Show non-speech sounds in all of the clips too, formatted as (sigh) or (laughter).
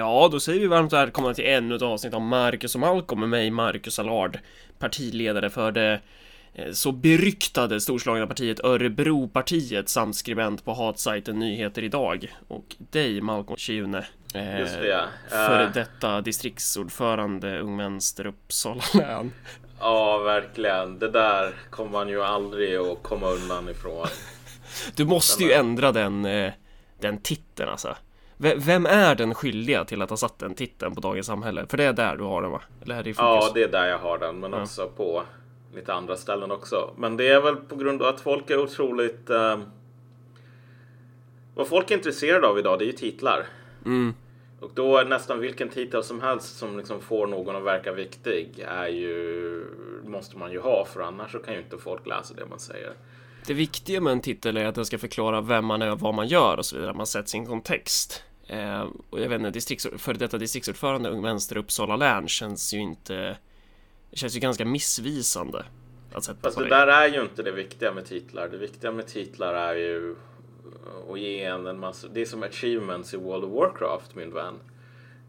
Ja, då säger vi varmt välkomna till ännu ett avsnitt av Marcus och Malcolm med mig, Marcus Allard, partiledare för det eh, så beryktade storslagna partiet Örebropartiet samt skribent på hatsajten Nyheter Idag och dig Malcolm Kiune eh, Just det, ja. Före uh, detta distriktsordförande Ung Vänster Uppsala län (laughs) Ja, verkligen. Det där kommer man ju aldrig att komma undan ifrån. Du måste ju ändra den, eh, den titeln alltså. Vem är den skyldiga till att ha satt den titeln på Dagens Samhälle? För det är där du har den va? Eller är det i fokus? Ja, det är där jag har den, men ja. också på lite andra ställen också. Men det är väl på grund av att folk är otroligt... Eh... Vad folk är intresserade av idag, det är ju titlar. Mm. Och då är nästan vilken titel som helst som liksom får någon att verka viktig är ju, måste man ju ha för annars så kan ju inte folk läsa det man säger. Det viktiga med en titel är att den ska förklara vem man är och vad man gör och så vidare. Man sätter sin kontext. Eh, och jag vet inte, distrikts, för detta distriktsordförande Ung Vänster Uppsala län känns ju inte... Känns ju ganska missvisande. Att sätta Fast det, det där är ju inte det viktiga med titlar. Det viktiga med titlar är ju att ge en en massa... Det är som achievements i World of Warcraft, min vän.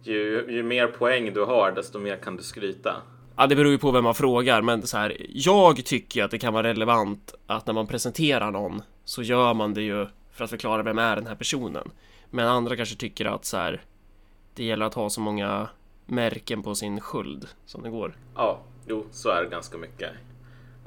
Ju, ju mer poäng du har, desto mer kan du skryta. Ja, det beror ju på vem man frågar, men så här. Jag tycker att det kan vara relevant att när man presenterar någon så gör man det ju för att förklara vem är den här personen. Men andra kanske tycker att så här. Det gäller att ha så många märken på sin sköld som det går. Ja, jo, så är det ganska mycket.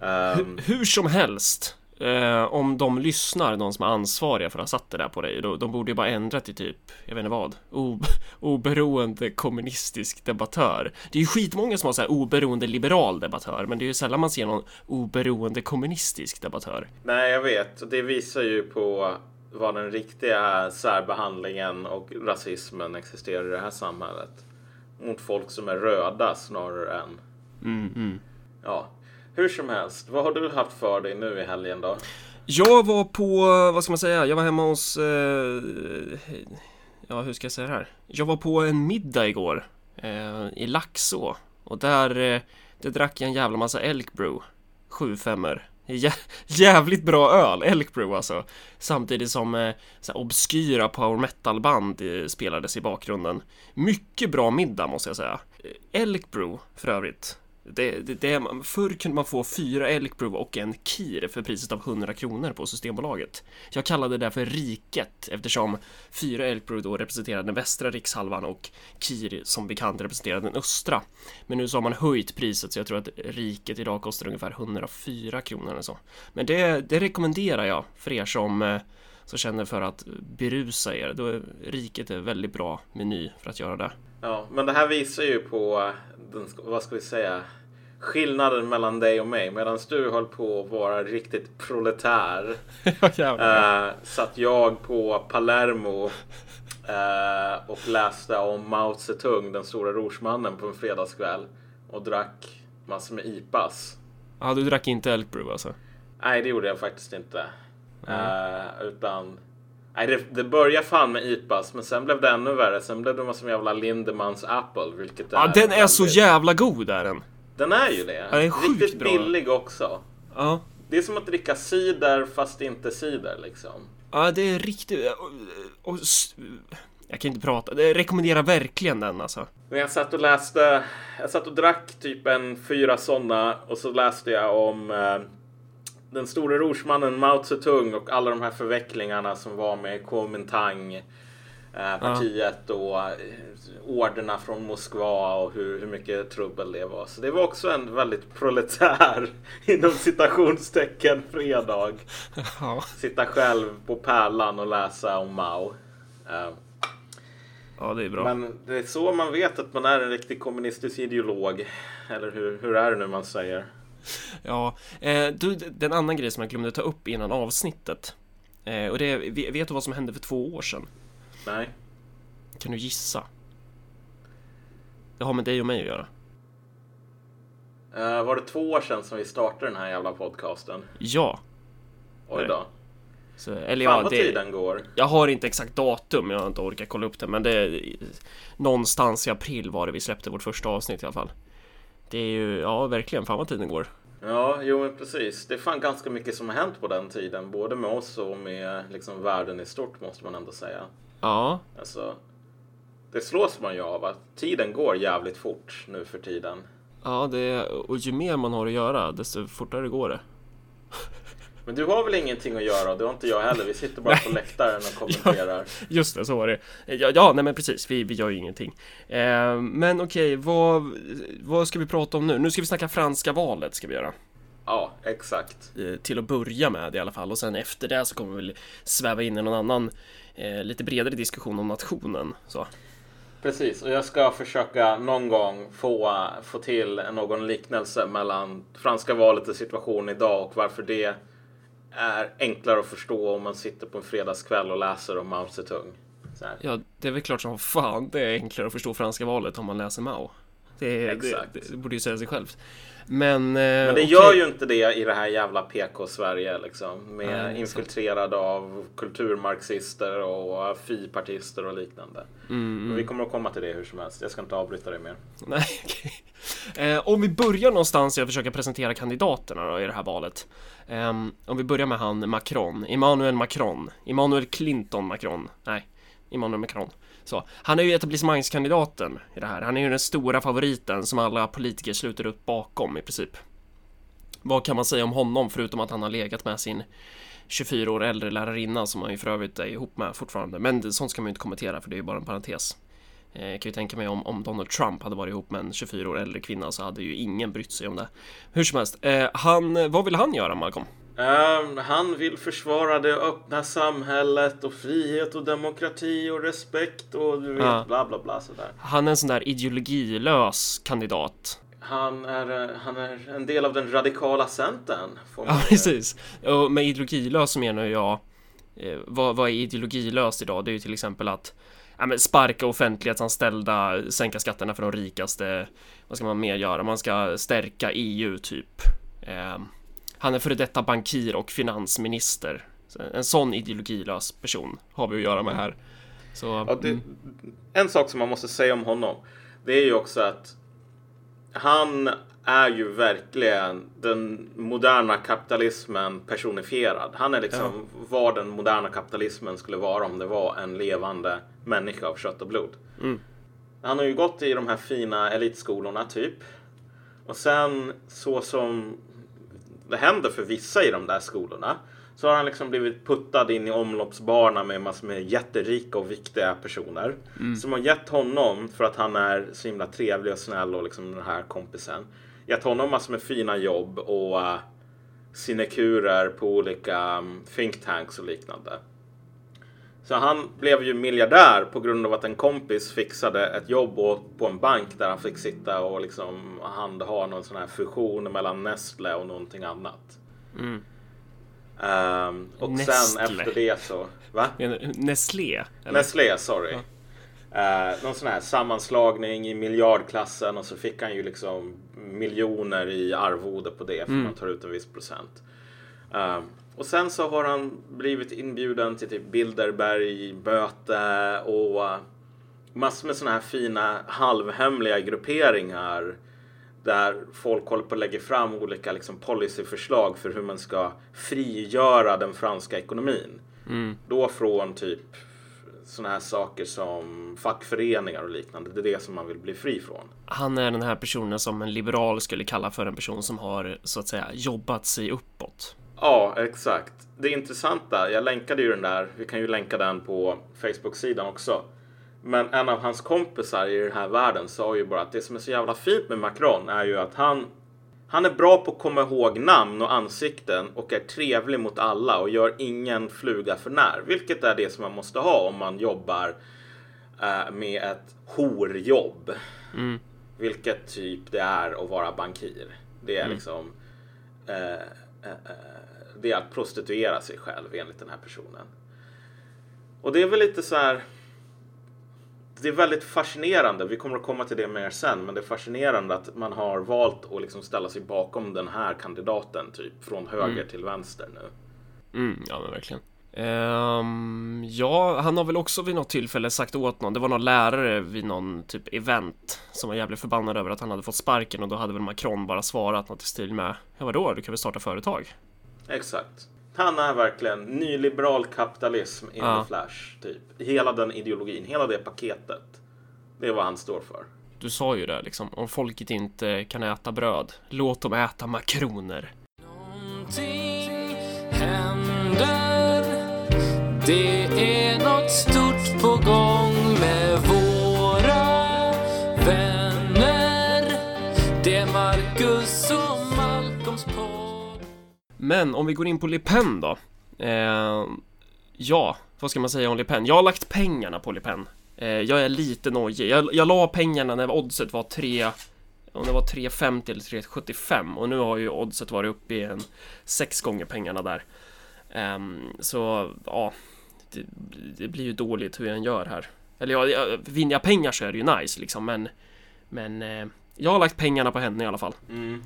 Um... Hur som helst Eh, om de lyssnar, de som är ansvariga för att ha satt det där på dig, då, de borde ju bara ändra till typ, jag vet inte vad, o, oberoende kommunistisk debattör. Det är ju skitmånga som har så här oberoende liberal debattör, men det är ju sällan man ser någon oberoende kommunistisk debattör. Nej, jag vet. Det visar ju på vad den riktiga särbehandlingen och rasismen existerar i det här samhället. Mot folk som är röda snarare än... Mm, mm. Ja, hur som helst, vad har du haft för dig nu i helgen då? Jag var på, vad ska man säga, jag var hemma hos... Eh, ja, hur ska jag säga det här? Jag var på en middag igår eh, i Laxå och där, eh, där drack jag en jävla massa Elkbrew. Sju femmor. Jä jävligt bra öl, Elkbrew alltså. Samtidigt som eh, så obskyra power metal-band eh, spelades i bakgrunden. Mycket bra middag måste jag säga. Elkbrew för övrigt det, det, det, förr kunde man få fyra Elkprov och en Kir för priset av 100 kronor på Systembolaget. Jag kallade det för Riket eftersom fyra Elkprov då representerade den västra rikshalvan och Kir som bekant representerade den östra. Men nu så har man höjt priset så jag tror att Riket idag kostar ungefär 104 kronor eller så. Men det, det rekommenderar jag för er som eh, som känner för att berusa er. Då är Riket en väldigt bra meny för att göra det. Ja, men det här visar ju på den, vad ska vi säga, skillnaden mellan dig och mig. Medan du höll på att vara riktigt proletär. (laughs) eh, satt jag på Palermo eh, och läste om Mao Zedong, den stora rorsmannen, på en fredagskväll. Och drack massor med IPAs. Ja, du drack inte Elkbrew alltså? Nej, det gjorde jag faktiskt inte. Uh, utan Nej, det, det började fan med IPAs, men sen blev det ännu värre. Sen blev det som jävla Lindemans Apple, vilket Ja, den är så jävla god är den. Den är ju det. Ja, den är sjukt Riktigt bra. billig också. Ja. Det är som att dricka cider fast inte cider liksom. Ja, det är riktigt... Och, och, jag kan inte prata. Jag rekommenderar verkligen den alltså. Men jag satt och läste. Jag satt och drack typ en fyra sådana och så läste jag om eh, den store rorsmannen Mao Zedong och alla de här förvecklingarna som var med Kuomintang eh, partiet och eh, orderna från Moskva och hur, hur mycket trubbel det var. Så det var också en väldigt proletär (laughs) inom citationstecken fredag. (laughs) Ja. Sitta själv på pärlan och läsa om Mao. Eh, ja, det är bra. Men det är så man vet att man är en riktig kommunistisk ideolog. Eller hur, hur är det nu man säger? (laughs) Ja, eh, du, den annan grej som jag glömde ta upp innan avsnittet. Eh, och det är, vet du vad som hände för två år sedan? Nej. Kan du gissa? Det har med dig och mig att göra. Uh, var det två år sedan som vi startade den här jävla podcasten? Ja. Oj då. Så, eller Fan ja, vad det, tiden går. Jag har inte exakt datum, jag har inte orkat kolla upp det, men det är någonstans i april var det vi släppte vårt första avsnitt i alla fall. Det är ju, ja verkligen, fan vad tiden går. Ja, jo men precis. Det är fan ganska mycket som har hänt på den tiden. Både med oss och med liksom världen i stort måste man ändå säga. Ja. Alltså, det slås man ju av att tiden går jävligt fort nu för tiden. Ja, det, och ju mer man har att göra, desto fortare går det. (laughs) Men du har väl ingenting att göra det har inte jag heller. Vi sitter bara på (laughs) läktaren och (laughs) kommenterar. Just det, så var det. Ja, ja nej men precis, vi, vi gör ju ingenting. Eh, men okej, vad, vad ska vi prata om nu? Nu ska vi snacka franska valet, ska vi göra. Ja, exakt. Eh, till att börja med i alla fall och sen efter det så kommer vi väl sväva in i någon annan eh, lite bredare diskussion om nationen. Så. Precis, och jag ska försöka någon gång få, få till någon liknelse mellan franska valet och situationen idag och varför det är enklare att förstå om man sitter på en fredagskväll och läser om Mao Zedong. Så här. Ja, det är väl klart som fan det är enklare att förstå franska valet om man läser Mao. Det, Exakt. det, det borde ju säga sig självt. Men, eh, Men det okej. gör ju inte det i det här jävla PK-Sverige liksom. Med Nej, infiltrerade av kulturmarxister och fi-partister och liknande. Mm, Men vi kommer att komma till det hur som helst. Jag ska inte avbryta dig mer. (laughs) Nej, okej. Eh, om vi börjar någonstans i att försöka presentera kandidaterna då i det här valet. Ehm, om vi börjar med han Macron, Emmanuel Macron, Emmanuel Clinton Macron, nej, Emmanuel Macron. Så, han är ju etablissemangskandidaten i det här. Han är ju den stora favoriten som alla politiker sluter upp bakom i princip. Vad kan man säga om honom förutom att han har legat med sin 24 år äldre lärarinna som han ju för övrigt är ihop med fortfarande. Men sånt ska man ju inte kommentera för det är ju bara en parentes. Eh, jag kan ju tänka mig om, om Donald Trump hade varit ihop med en 24 år äldre kvinna så hade ju ingen brytt sig om det. Hur som helst, eh, han, vad vill han göra Malcolm? Ehm, han vill försvara det öppna samhället och frihet och demokrati och respekt och du vet Ja. bla bla bla sådär. Han är en sån där ideologilös kandidat. Han är, eh, han är en del av den radikala centern. Ja, precis. Och med ideologilös så menar jag, eh, vad, vad är ideologilöst idag? Det är ju till exempel att ja, men sparka offentlighetsanställda, sänka skatterna för de rikaste. Vad ska man mer göra? Man ska stärka EU typ. Eh, han är före detta bankir och finansminister. Så En sån ideologilös person har vi att göra med här. Så, Ja, det, mm, En sak som man måste säga om honom. Det är ju också att han är ju verkligen den moderna kapitalismen personifierad. Han är liksom vad den moderna kapitalismen skulle vara om det var en levande människa av kött och blod. Mm. Han har ju gått i de här fina elitskolorna typ. Och sen så som det händer för vissa i de där skolorna så har han liksom blivit puttad in i omloppsbana med massor med jätterika och viktiga personer. Som har gett honom, för att han är så himla trevlig och snäll och liksom den här kompisen, gett honom massor med fina jobb och uh, sinekurer på olika um, think tanks och liknande. Så han blev ju miljardär på grund av att en kompis fixade ett jobb på en bank där han fick sitta och liksom handha någon sån här fusion mellan Nestle och någonting annat. Mm. Ehm, och sen Nestle. efter det så... Va? Nestlé? Eller? Nestlé, sorry. Eh, någon sån här sammanslagning i miljardklassen och så fick han ju liksom miljoner i arvode på det för Mm. man tar ut en viss procent. Eh, och sen så har han blivit inbjuden till typ Bilderberg-möte och eh, massor med såna här fina halvhemliga grupperingar där folk håller på att lägga fram olika liksom, policyförslag för hur man ska frigöra den franska ekonomin. Mm. Då från typ såna här saker som fackföreningar och liknande. Det är det som man vill bli fri från. Han är den här personen som en liberal skulle kalla för en person som har så att säga jobbat sig uppåt. Ja, exakt. Det intressanta, jag länkade ju den där, vi kan ju länka den på Facebook-sidan också. Men en av hans kompisar i den här världen sa ju bara att det som är så jävla fint med Macron är ju att han han är bra på att komma ihåg namn och ansikten och är trevlig mot alla och gör ingen fluga för när. Vilket är det som man måste ha om man jobbar eh, med ett horjobb. Mm. Vilket typ det är att vara bankir. Det är liksom eh, eh, eh, det är att prostituera sig själv enligt den här personen. Och det är väl lite så här. Det är väldigt fascinerande. Vi kommer att komma till det mer sen, men det är fascinerande att man har valt att liksom ställa sig bakom den här kandidaten typ från höger till vänster nu. Mm, ja men verkligen. Ehm, ja, han har väl också vid något tillfälle sagt åt någon, det var någon lärare vid någon typ event som var jävligt förbannad över att han hade fått sparken och då hade väl Macron bara svarat något i stil med Ja vadå, du kan väl starta företag? Exakt. Han är verkligen nyliberal kapitalism in Ja. the flash. Typ. Hela den ideologin, hela det paketet. Det är vad han står för. Du sa ju det liksom, om folket inte kan äta bröd, låt dem äta makroner. Någonting händer Det är något stort på gång Men om vi går in på Le Pen då. Eh, ja, vad ska man säga om Le Pen? Jag har lagt pengarna på Le Pen. Eh, jag är lite nojig. Jag, jag la pengarna när oddset var 3 om det var 3,50 eller 3,75 och nu har ju oddset varit uppe i en sex gånger pengarna där. Um, så ja, det, det blir ju dåligt hur jag än gör här. Eller ja, jag- vinner jag pengar så är det ju nice liksom, men men eh, jag har lagt pengarna på henne i alla fall. Mm.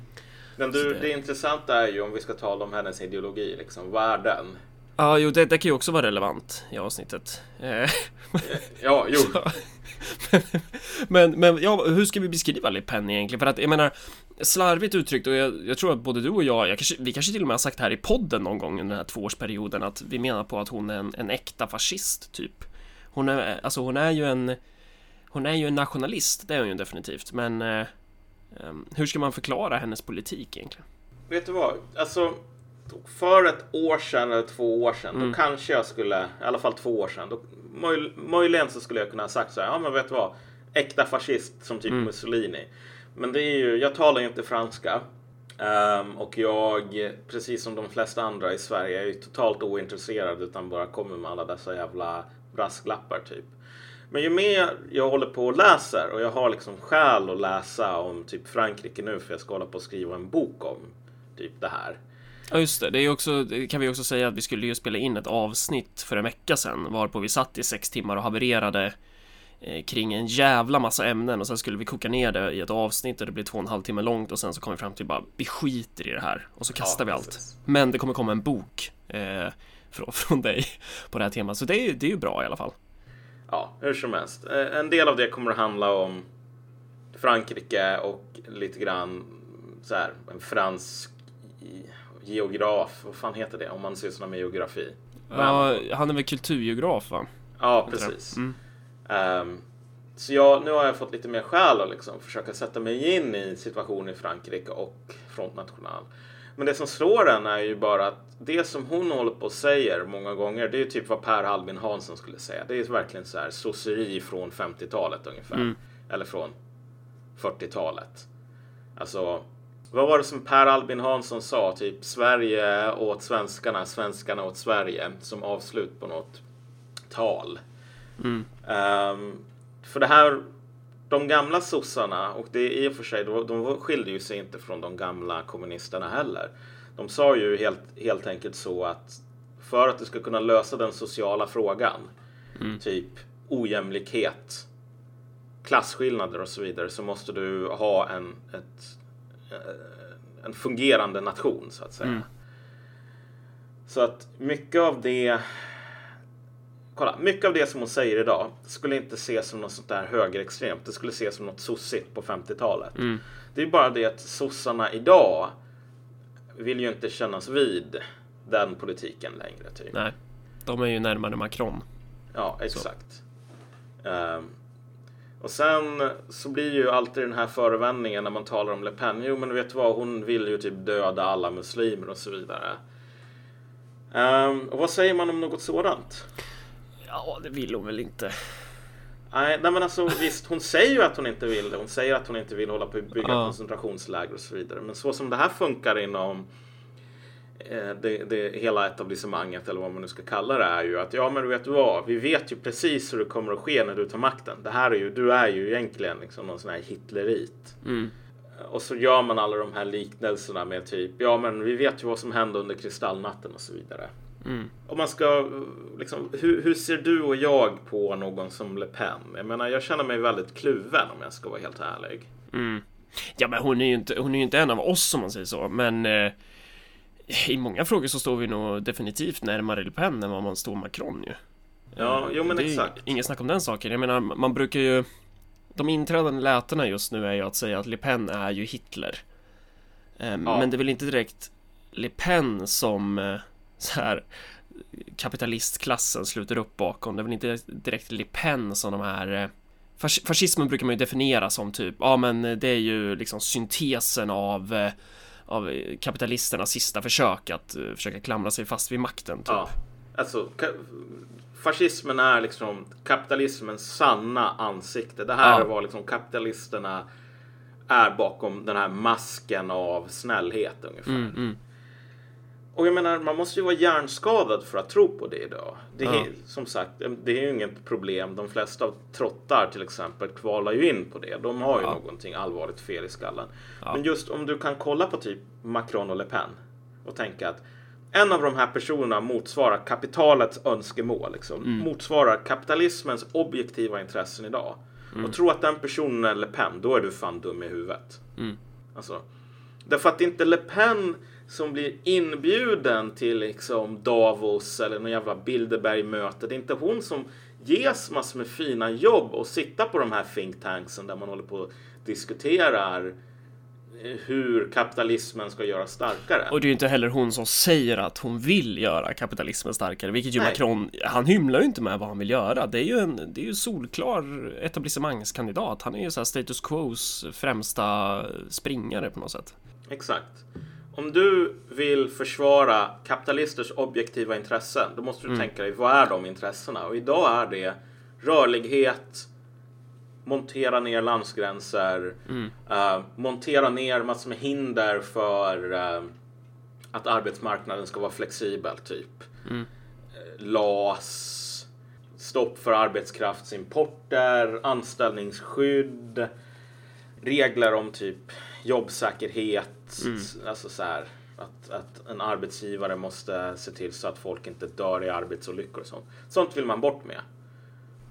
Men du, det- det intressanta är ju om vi ska tala om hennes ideologi, liksom. Vad är den? Ja, jo, det, det kan ju också vara relevant i avsnittet. Eh, Ja, jo. (laughs) men, men ja, hur ska vi beskriva Le Pen egentligen? För att jag menar, slarvigt uttryckt och jag, jag tror att både du och jag, jag kanske, vi kanske till och med har sagt här i podden någon gång under den här tvåårsperioden att vi menar på att hon är en, en äkta fascist, typ. Hon är, alltså hon är ju en, hon är ju en nationalist, det är hon ju definitivt, men eh, hur ska man förklara hennes politik egentligen? Vet du vad? Alltså, för ett år sedan eller två år sedan, Mm. då kanske jag skulle, i alla fall två år sedan, då, möj, möjligen så skulle jag kunna ha sagt så här, ja men vet du vad? Äkta fascist som typ Mm. Mussolini. Men det är ju, jag talar ju inte franska. Ehm, och jag, precis som de flesta andra i Sverige, är ju totalt ointresserad utan bara kommer med alla dessa jävla brasklappar typ. Men ju mer jag håller på och läser och jag har liksom skäl att läsa om typ Frankrike nu för jag ska hålla på och skriva en bok om typ det här. Ja just det, det är också, det kan vi också säga att vi skulle ju spela in ett avsnitt för en vecka sedan varpå vi satt i sex timmar och havererade eh, kring en jävla massa ämnen och sen skulle vi koka ner det i ett avsnitt och det blir två och en halv timme långt och sen så kom vi fram till bara vi skiter i det här och så kastar vi allt. precis. Men det kommer komma en bok eh, från, (laughs) från dig på det här temat så det är, det är ju bra i alla fall. Ja, hur som helst. Eh, En del av det kommer att handla om Frankrike och lite grann så här en fransk geograf. Vad fan heter det om man sysslar med geografi? Ja, han är väl kulturgeograf va? Ja, precis. Mm. Ehm, så jag, nu har jag fått lite mer skäl att liksom försöka sätta mig in i situationen i Frankrike och Front National. Men det som slår en är ju bara att det som hon håller på och säger många gånger, det är ju typ vad Per Albin Hansson skulle säga. Det är verkligen så här sosseri från 50-talet ungefär. Mm. Eller från 40-talet. Alltså, vad var det som Per Albin Hansson sa? Typ Sverige åt svenskarna, svenskarna åt Sverige. Som avslut på något tal. Mm. Ehm, för det här, de gamla sossarna, och det är i och för sig, de, de skilde ju sig inte från de gamla kommunisterna heller. De sa ju helt, helt enkelt så att för att du ska kunna lösa den sociala frågan, typ ojämlikhet, klasskillnader och så vidare, så måste du ha en, ett, eh, en fungerande nation så att säga. Mm. Så att mycket av det Kolla, mycket av det som hon säger idag skulle inte ses som något sånt där högerextremt. Det skulle ses som något sossigt på 50-talet. Mm. Det är bara det att sossarna idag vill ju inte kännas vid den politiken längre. Typ. Nej, de är ju närmare Macron. Ja, exakt. Ehm, och sen så blir ju alltid den här förevändningen när man talar om Le Pen. Jo, men vet du vad? Hon vill ju typ döda alla muslimer och så vidare. Ehm, och vad säger man om något sådant? Ja, det vill hon väl inte. Nej, nej men alltså visst, hon säger ju att hon inte vill det. Hon säger att hon inte vill hålla på att bygga Ja. koncentrationsläger och så vidare. Men så som det här funkar inom eh, det, det, hela etablissemanget eller vad man nu ska kalla det är ju att ja men vet du vad, vi vet ju precis hur det kommer att ske när du tar makten. Det här är ju, du är ju egentligen liksom någon sån här hitlerit. Mm. Och så gör man alla de här liknelserna med typ, ja men vi vet ju vad som hände under kristallnatten och så vidare. Mm. Om man ska, liksom, hur, hur ser du och jag på någon som Le Pen? Jag menar, jag känner mig väldigt kluven om jag ska vara helt ärlig. Mm. Ja, men hon är ju inte, hon är inte en av oss om man säger så, men eh, i många frågor så står vi nog definitivt närmare Le Pen än vad man står Macron ju. Ja, jo men det är exakt. Inget snack om den saken. Jag menar, man brukar ju... De inträdande lätena just nu är ju att säga att Le Pen är ju Hitler. Ehm, Ja. Men det är väl inte direkt Le Pen som eh, så här kapitalistklassen sluter upp bakom. Det är väl inte direkt Le Pen som de här eh, fas fascismen brukar man ju definiera som typ, ja men det är ju liksom syntesen av eh, av kapitalisternas sista försök att uh, försöka klamra sig fast vid makten. Typ. Ja, alltså fascismen är liksom kapitalismens sanna ansikte. Det här Ja. vad liksom kapitalisterna är bakom den här masken av snällhet ungefär. Mm, mm. Och jag menar, man måste ju vara hjärnskadad för att tro på det idag. Det är Ja. som sagt, det är ju inget problem. De flesta trottar till exempel kvalar ju in på det. De har ju Ja. någonting allvarligt fel i skallen. Ja. Men just om du kan kolla på typ Macron och Le Pen och tänka att en av de här personerna motsvarar kapitalets önskemål, liksom. Mm. motsvarar kapitalismens objektiva intressen idag. Mm. Och tro att den personen är Le Pen, då är du fan dum i huvudet. Mm. Alltså, därför att det är inte Le Pen som blir inbjuden till liksom Davos eller någon jävla Bilderberg-möte. Det är inte hon som ges massor med fina jobb och sitta på de här think tanksen där man håller på och diskuterar eh, hur kapitalismen ska göras starkare. Och det är ju inte heller hon som säger att hon vill göra kapitalismen starkare, vilket ju Nej. Macron, han hymlar ju inte med vad han vill göra. Det är ju en, det är ju solklar etablissemangskandidat. Han är ju så här status quos främsta springare på något sätt. Exakt. Om du vill försvara kapitalisters objektiva intressen, då måste du tänka dig vad är de intressena? Och idag är det rörlighet, montera ner landsgränser, eh, montera ner massor med hinder för eh, att arbetsmarknaden ska vara flexibel, typ. Eh, LAS, stopp för arbetskraftsimporter, anställningsskydd, regler om typ jobbsäkerhet, alltså så här att, att en arbetsgivare måste se till så att folk inte dör i arbetsolyckor och sånt. Sånt vill man bort med.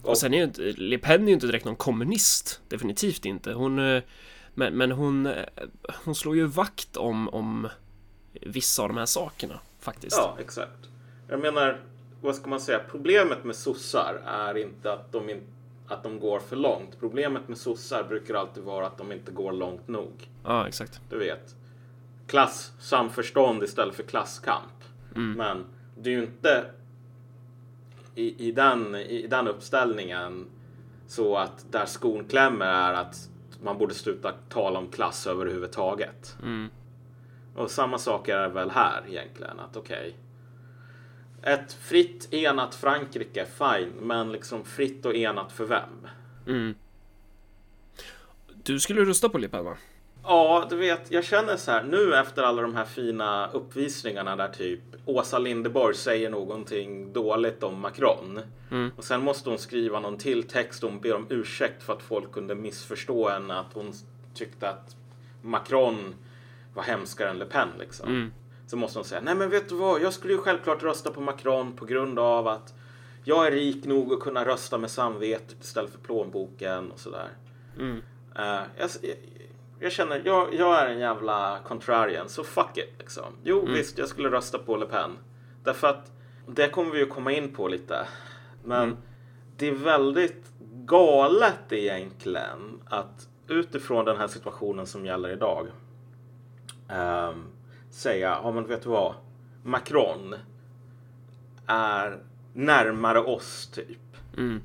Och sen är ju inte, Le Pen är ju inte direkt någon kommunist, definitivt inte. Hon, eh, men, men hon, eh, hon slår ju vakt om, om vissa av de här sakerna, faktiskt. Ja, exakt. Jag menar, vad ska man säga? Problemet med sossar är inte att de, in, att de går för långt. Problemet med sossar brukar alltid vara att de inte går långt nog. ja exakt. Du vet. Klass, samförstånd istället för klasskamp. Men det är ju inte i, i, den, i den uppställningen så att där skon klämmer är att man borde sluta tala om klass överhuvudtaget. Mm. Och samma sak är det väl här egentligen. Att okej. ett fritt enat Frankrike, fine. Men liksom fritt och enat för vem? Mm. Du skulle rösta på Le Pen va? Ja, du vet, jag känner så här nu efter alla de här fina uppvisningarna där typ Åsa Linderborg säger någonting dåligt om Macron. Mm. Och sen måste hon skriva någon till text och hon ber om ursäkt för att folk kunde missförstå henne att hon tyckte att Macron var hemskare än Le Pen liksom. Mm. Så måste hon säga, nej men vet du vad, jag skulle ju självklart rösta på Macron på grund av att jag är rik nog att kunna rösta med samvetet istället för plånboken och sådär. Mm. Eh, jag, jag, känner, jag, jag är en jävla contrarian, så fuck it liksom. Jo visst, jag skulle rösta på Le Pen. Därför att, det kommer vi ju komma in på lite. Men det är väldigt galet egentligen att utifrån den här situationen som gäller idag ehm, säga, ja men vet du vad? Macron är närmare oss typ. Mm.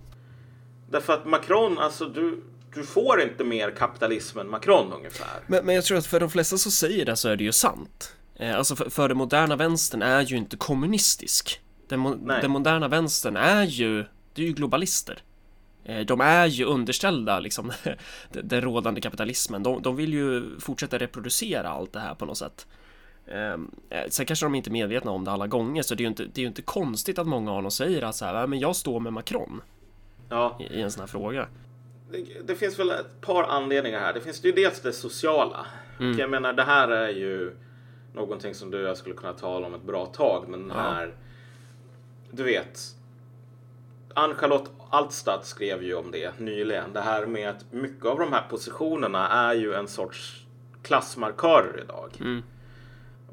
Därför att Macron, alltså du, du får inte mer kapitalism än Macron ungefär. Men, men jag tror att för de flesta som säger det så är det ju sant. Eh, alltså för, för den moderna vänstern är ju inte kommunistisk. Den, den moderna vänstern är ju, det är ju globalister. Eh, de är ju underställda liksom (laughs) den, rådande kapitalismen. De, de vill ju fortsätta reproducera allt det här på något sätt. Eh, sen kanske de inte är medvetna om det alla gånger, så det är ju inte, det är inte konstigt att många av dem säger att så här, "Ja, men jag står med Macron Ja, i, i en sån här fråga. Det, det finns väl ett par anledningar här. Det finns ju dels det sociala. Och Jag menar, det här är ju någonting som du och jag skulle kunna tala om ett bra tag. Men den Ja. här, du vet. Ann-Charlotte Altstad skrev ju om det nyligen. Det här med att mycket av de här positionerna är ju en sorts klassmarkörer idag. Mm.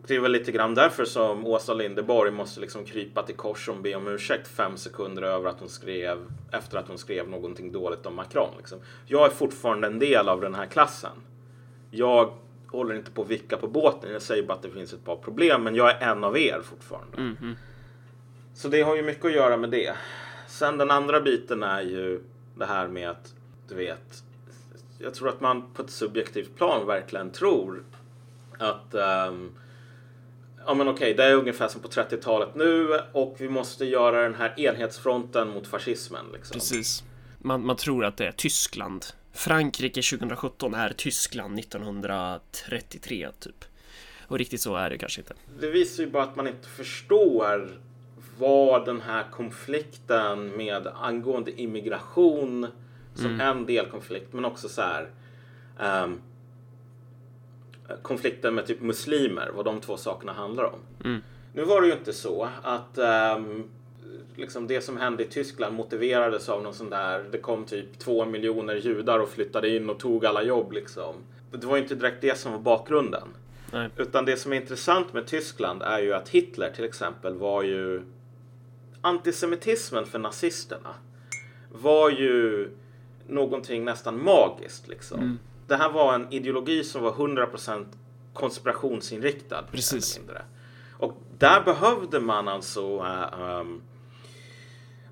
Det är väl lite grann därför som Åsa Linderborg måste liksom krypa till kors och be om ursäkt fem sekunder över att hon skrev efter att hon skrev någonting dåligt om Macron. Liksom. Jag är fortfarande en del av den här klassen. Jag håller inte på att vicka på båten. Jag säger bara att det finns ett par problem, men jag är en av er fortfarande. Mhm. Så det har ju mycket att göra med det. Sen den andra biten är ju det här med att du vet, jag tror att man på ett subjektivt plan verkligen tror att um, ja men okej, det är ungefär som på 30-talet nu och vi måste göra den här enhetsfronten mot fascismen. Liksom. Precis. Man, man tror att det är Tyskland. Frankrike 2017 är Tyskland 1933 typ. Och riktigt så är det kanske inte. Det visar ju bara att man inte förstår vad den här konflikten med angående immigration som mm. en delkonflikt, men också så här um, konflikten med typ muslimer, vad de två sakerna handlar om. Mm. Nu var det ju inte så att um, liksom det som hände i Tyskland motiverades av någon sån där, det kom typ två miljoner judar och flyttade in och tog alla jobb liksom. Det var ju inte direkt det som var bakgrunden. Nej. Utan det som är intressant med Tyskland är ju att Hitler till exempel var ju antisemitismen för nazisterna var ju någonting nästan magiskt liksom. Mm. Det här var en ideologi som var 100% konspirationsinriktad. Precis. Och där behövde man alltså uh, um,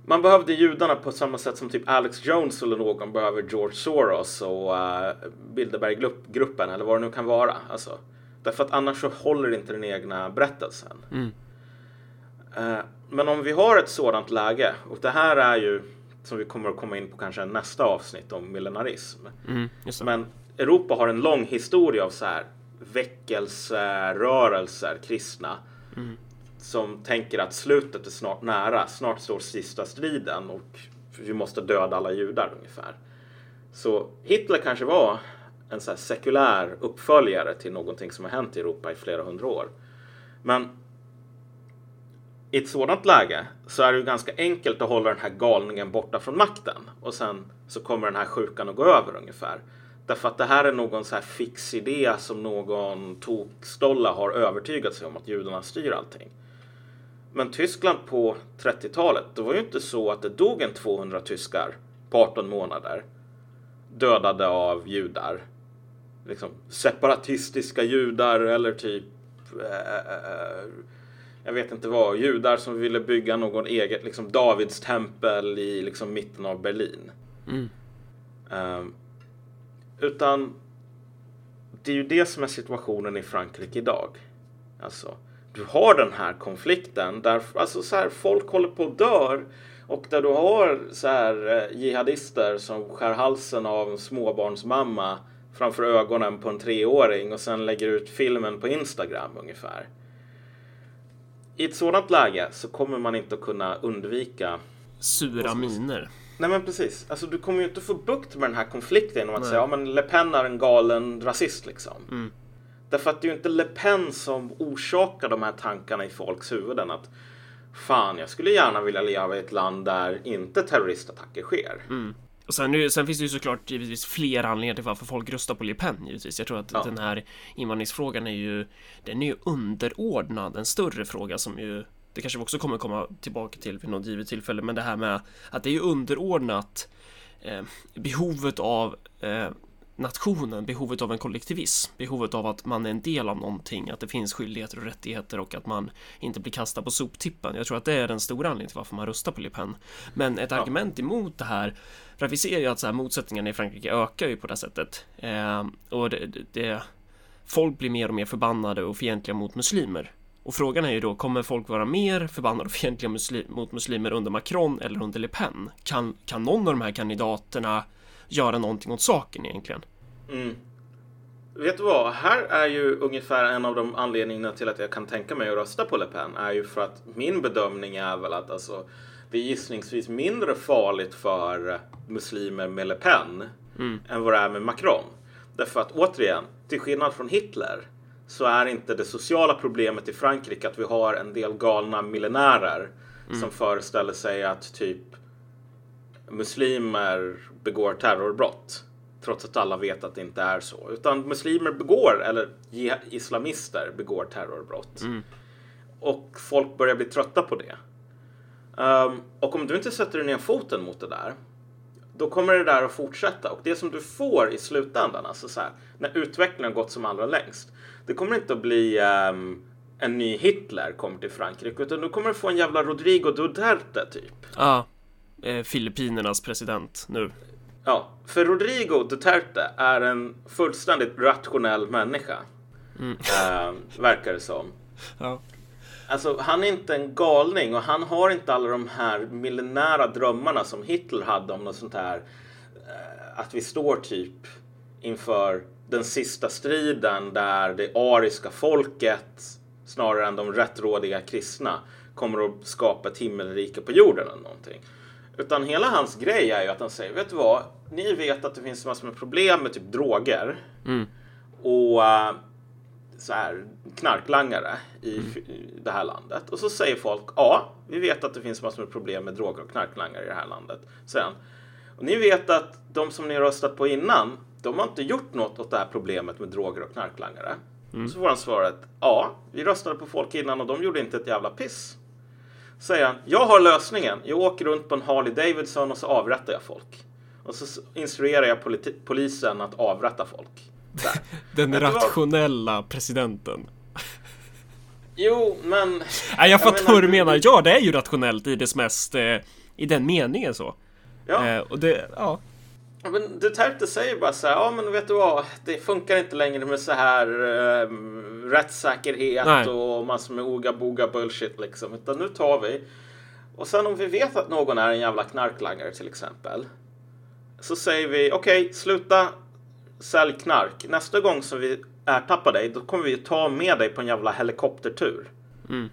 man behövde judarna på samma sätt som typ Alex Jones eller någon behöver George Soros och uh, Bilderberggruppen eller vad det nu kan vara. Alltså, därför att annars så håller inte den egna berättelsen. Mm. Uh, men om vi har ett sådant läge och det här är ju som vi kommer att komma in på kanske nästa avsnitt om millenarism. Mm, men Europa har en lång historia av så här väckelserörelser, kristna, mm. som tänker att slutet är snart nära. Snart står sista striden och vi måste döda alla judar ungefär. Så Hitler kanske var en så sekulär uppföljare till någonting som har hänt i Europa i flera hundra år. Men i ett sådant läge så är det ju ganska enkelt att hålla den här galningen borta från makten och sen så kommer den här sjukan att gå över ungefär. Därför att det här är någon så här fix idé som någon tokstolla har övertygat sig om att judarna styr allting. Men Tyskland på 30-talet, det var ju inte så att det dog en 200 tyskar på 18 månader dödade av judar. Liksom separatistiska judar eller typ äh, jag vet inte vad, judar som ville bygga någon eget liksom Davids tempel i liksom mitten av Berlin. Mm. Um, utan det är ju det som är situationen i Frankrike idag. Alltså, du har den här konflikten där alltså, så här, folk håller på att dör och där du har så här eh, jihadister som skär halsen av en småbarnsmamma framför ögonen på en treåring och sen lägger ut filmen på Instagram ungefär. I ett sådant läge så kommer man inte att kunna undvika sura miner. Nej men precis. Alltså du kommer ju inte få bukt med den här konflikten genom att Nej. säga ja men Le Pen är en galen rasist liksom. Mm. Därför att det är ju inte Le Pen som orsakar de här tankarna i folks huvuden att fan, jag skulle gärna vilja leva i ett land där inte terroristattacker sker. Mm. Och sen, sen, finns det ju såklart givetvis fler anledningar till varför folk röstar på Le Pen givetvis. Jag tror att ja. den här invandringsfrågan är ju den är ju underordnad en större fråga som ju det kanske vi också kommer komma tillbaka till vid något givet tillfälle, men det här med att det är underordnat eh, behovet av eh, nationen, behovet av en kollektivism, behovet av att man är en del av någonting, att det finns skyldigheter och rättigheter och att man inte blir kastad på soptippen. Jag tror att det är den stora anledningen till varför man röstar på Le Pen. Men ett ja. argument emot det här, för att vi ser ju att så här, motsättningarna i Frankrike ökar ju på det sättet. Eh, och det, det, folk blir mer och mer förbannade och fientliga mot muslimer. Och frågan är ju då, kommer folk vara mer förbannade och fientliga muslim mot muslimer under Macron eller under Le Pen? Kan, kan någon av de här kandidaterna göra någonting åt saken egentligen? Mm. Vet du vad? Här är ju ungefär en av de anledningarna till att jag kan tänka mig att rösta på Le Pen är ju för att min bedömning är väl att alltså, det är gissningsvis mindre farligt för muslimer med Le Pen mm. än vad det är med Macron. Därför att återigen, till skillnad från Hitler så är inte det sociala problemet i Frankrike att vi har en del galna miljonärer mm. som föreställer sig att typ muslimer begår terrorbrott. Trots att alla vet att det inte är så. Utan muslimer begår, eller islamister begår terrorbrott. Mm. Och folk börjar bli trötta på det. Um, och om du inte sätter ner foten mot det där då kommer det där att fortsätta. Och det som du får i slutändan, alltså så här, när utvecklingen har gått som allra längst, det kommer inte att bli um, en ny Hitler kommer till Frankrike, utan du kommer att få en jävla Rodrigo Duterte typ. Ja, eh, Filippinernas president nu. Ja, för Rodrigo Duterte är en fullständigt rationell människa. Eh, verkar det som. (laughs) Ja. Alltså, han är inte en galning och han har inte alla de här millenära drömmarna som Hitler hade om något sånt här. eh, Att vi står typ inför den sista striden där det ariska folket snarare än de rättrådiga kristna kommer att skapa ett himmelrike på jorden eller någonting. Utan hela hans grej är ju att han säger, vet du vad? Ni vet att det finns massor med problem med typ droger och eh, så här, knarklangare i, i det här landet. Och så säger folk, ja, vi vet att det finns massor med problem med droger och knarklangare i det här landet. Sen, och ni vet att de som ni har röstat på innan, de har inte gjort något åt det här problemet med droger och knarklangare. Så får han svaret, ja, vi röstade på folk innan och de gjorde inte ett jävla piss. Säger han, jag har lösningen. Jag åker runt på en Harley Davidson och så avrättar jag folk. Och så instruerar jag polisen att avrätta folk. Där. (laughs) Den rationella presidenten. Jo, men... Nej, jag fattar vad du menar, menar. Ja, det är ju rationellt i dess mest... Eh, I den meningen så. Ja, Eh, och det, ja. Men Duterte säger bara så här, ja men vet du vad, det funkar inte längre med så här eh, rättssäkerhet Nej. och massor med oga-boga bullshit liksom. Utan nu tar vi. Och sen om vi vet att någon är en jävla knarklangare till exempel. Så säger vi, okej, sluta sälj knark. Nästa gång som vi ertappar dig, då kommer vi ta med dig på en jävla helikoptertur. Mm.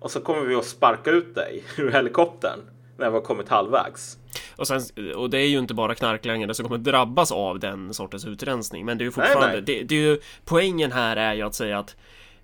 Och så kommer vi att sparka ut dig (laughs) ur helikoptern när vi har kommit halvvägs. Och, sen, och det är ju inte bara knarklangare som kommer drabbas av den sortens utrensning. Men det är ju fortfarande... nej. Det, det är ju, poängen här är ju att säga att...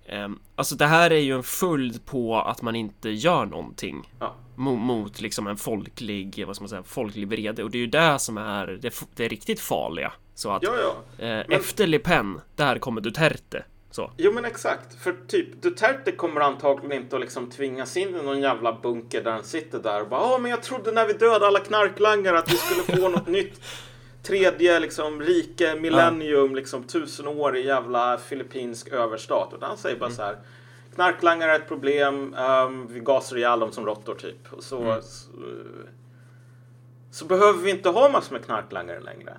ehm, alltså det här är ju en följd på att man inte gör någonting. Ja. Mot, mot liksom en folklig, vad ska man säga, folklig vrede. Och det är ju det som är det, det riktigt farliga. Så att Ja, ja. eh, efter Le Pen, där kommer Duterte. Så. Jo men exakt, för typ Duterte kommer antagligen inte att liksom tvingas in i någon jävla bunker där han sitter där och bara Ja men jag trodde när vi dödade alla knarklangare att vi skulle få något (laughs) nytt tredje liksom rike millennium liksom tusen år i jävla filippinsk överstat. Utan han säger bara så här Knarklangare är ett problem, ehm, vi gasar ihjäl dem som råttor typ. Och så, så, så behöver vi inte ha massor med knarklangare längre.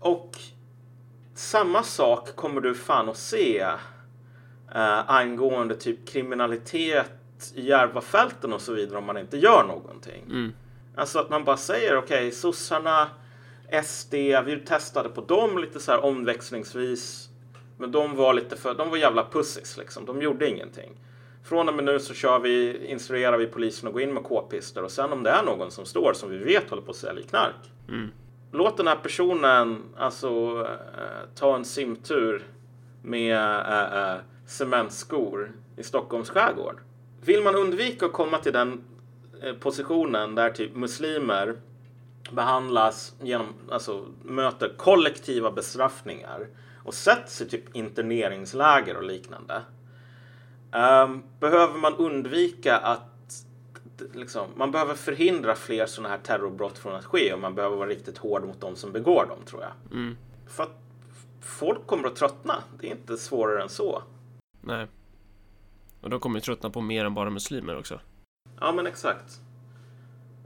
Och samma sak kommer du fan att se eh, angående typ kriminalitet i Järvafälten och så vidare om man inte gör någonting. Mm. Alltså att man bara säger okej, sossarna, SD, vi testade på dem lite så här omväxlingsvis. Men de var lite för, de var jävla pussis liksom. De gjorde ingenting. Från och med nu så kör vi, instruerar vi polisen att gå in med k-pister och sen om det är någon som står som vi vet håller på att sälja knark. Mm. Låt den här personen alltså eh, ta en simtur med eh, eh, cementskor i Stockholms skärgård. Vill man undvika att komma till den eh, positionen där typ muslimer behandlas genom, alltså möter kollektiva bestraffningar och sätts i typ interneringsläger och liknande. Um, behöver man undvika att liksom, man behöver förhindra fler sådana här terrorbrott från att ske och man behöver vara riktigt hård mot de som begår dem tror jag. Mm. För att folk kommer att tröttna. Det är inte svårare än så. Nej. Och de kommer ju tröttna på mer än bara muslimer också. Ja, men exakt.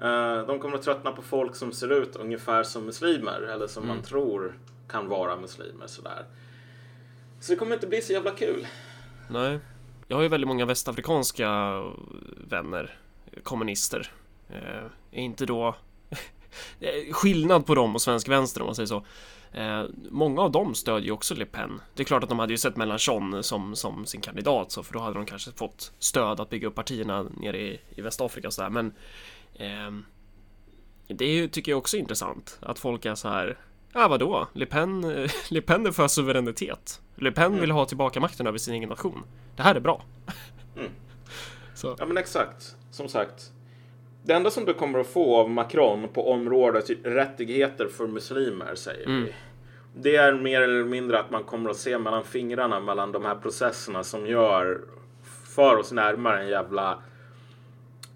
Eh, de kommer att tröttna på folk som ser ut ungefär som muslimer eller som man tror kan vara muslimer sådär. Så det kommer inte bli så jävla kul. Nej. Jag har ju väldigt många västafrikanska vänner, kommunister. Eh, är inte då (laughs) Eh, skillnad på dem och svensk vänster om man säger så. Eh, många av dem stödjer ju också Le Pen. Det är klart att de hade ju sett Mélenchon som, som sin kandidat så för då hade de kanske fått stöd att bygga upp partierna nere i, i Västafrika och sådär men ehm, det är tycker jag också är intressant att folk är så här Ja vadå? Le Pen, eh, (laughs) Le Pen är för suveränitet. Le Pen vill ha tillbaka makten över sin egen nation. Det här är bra. Mm. (laughs) Ja, men exakt. Som sagt. Det enda som du kommer att få av Macron på området rättigheter för muslimer, säger Mm. vi. Det är mer eller mindre att man kommer att se mellan fingrarna mellan de här processerna som gör för oss närmare en jävla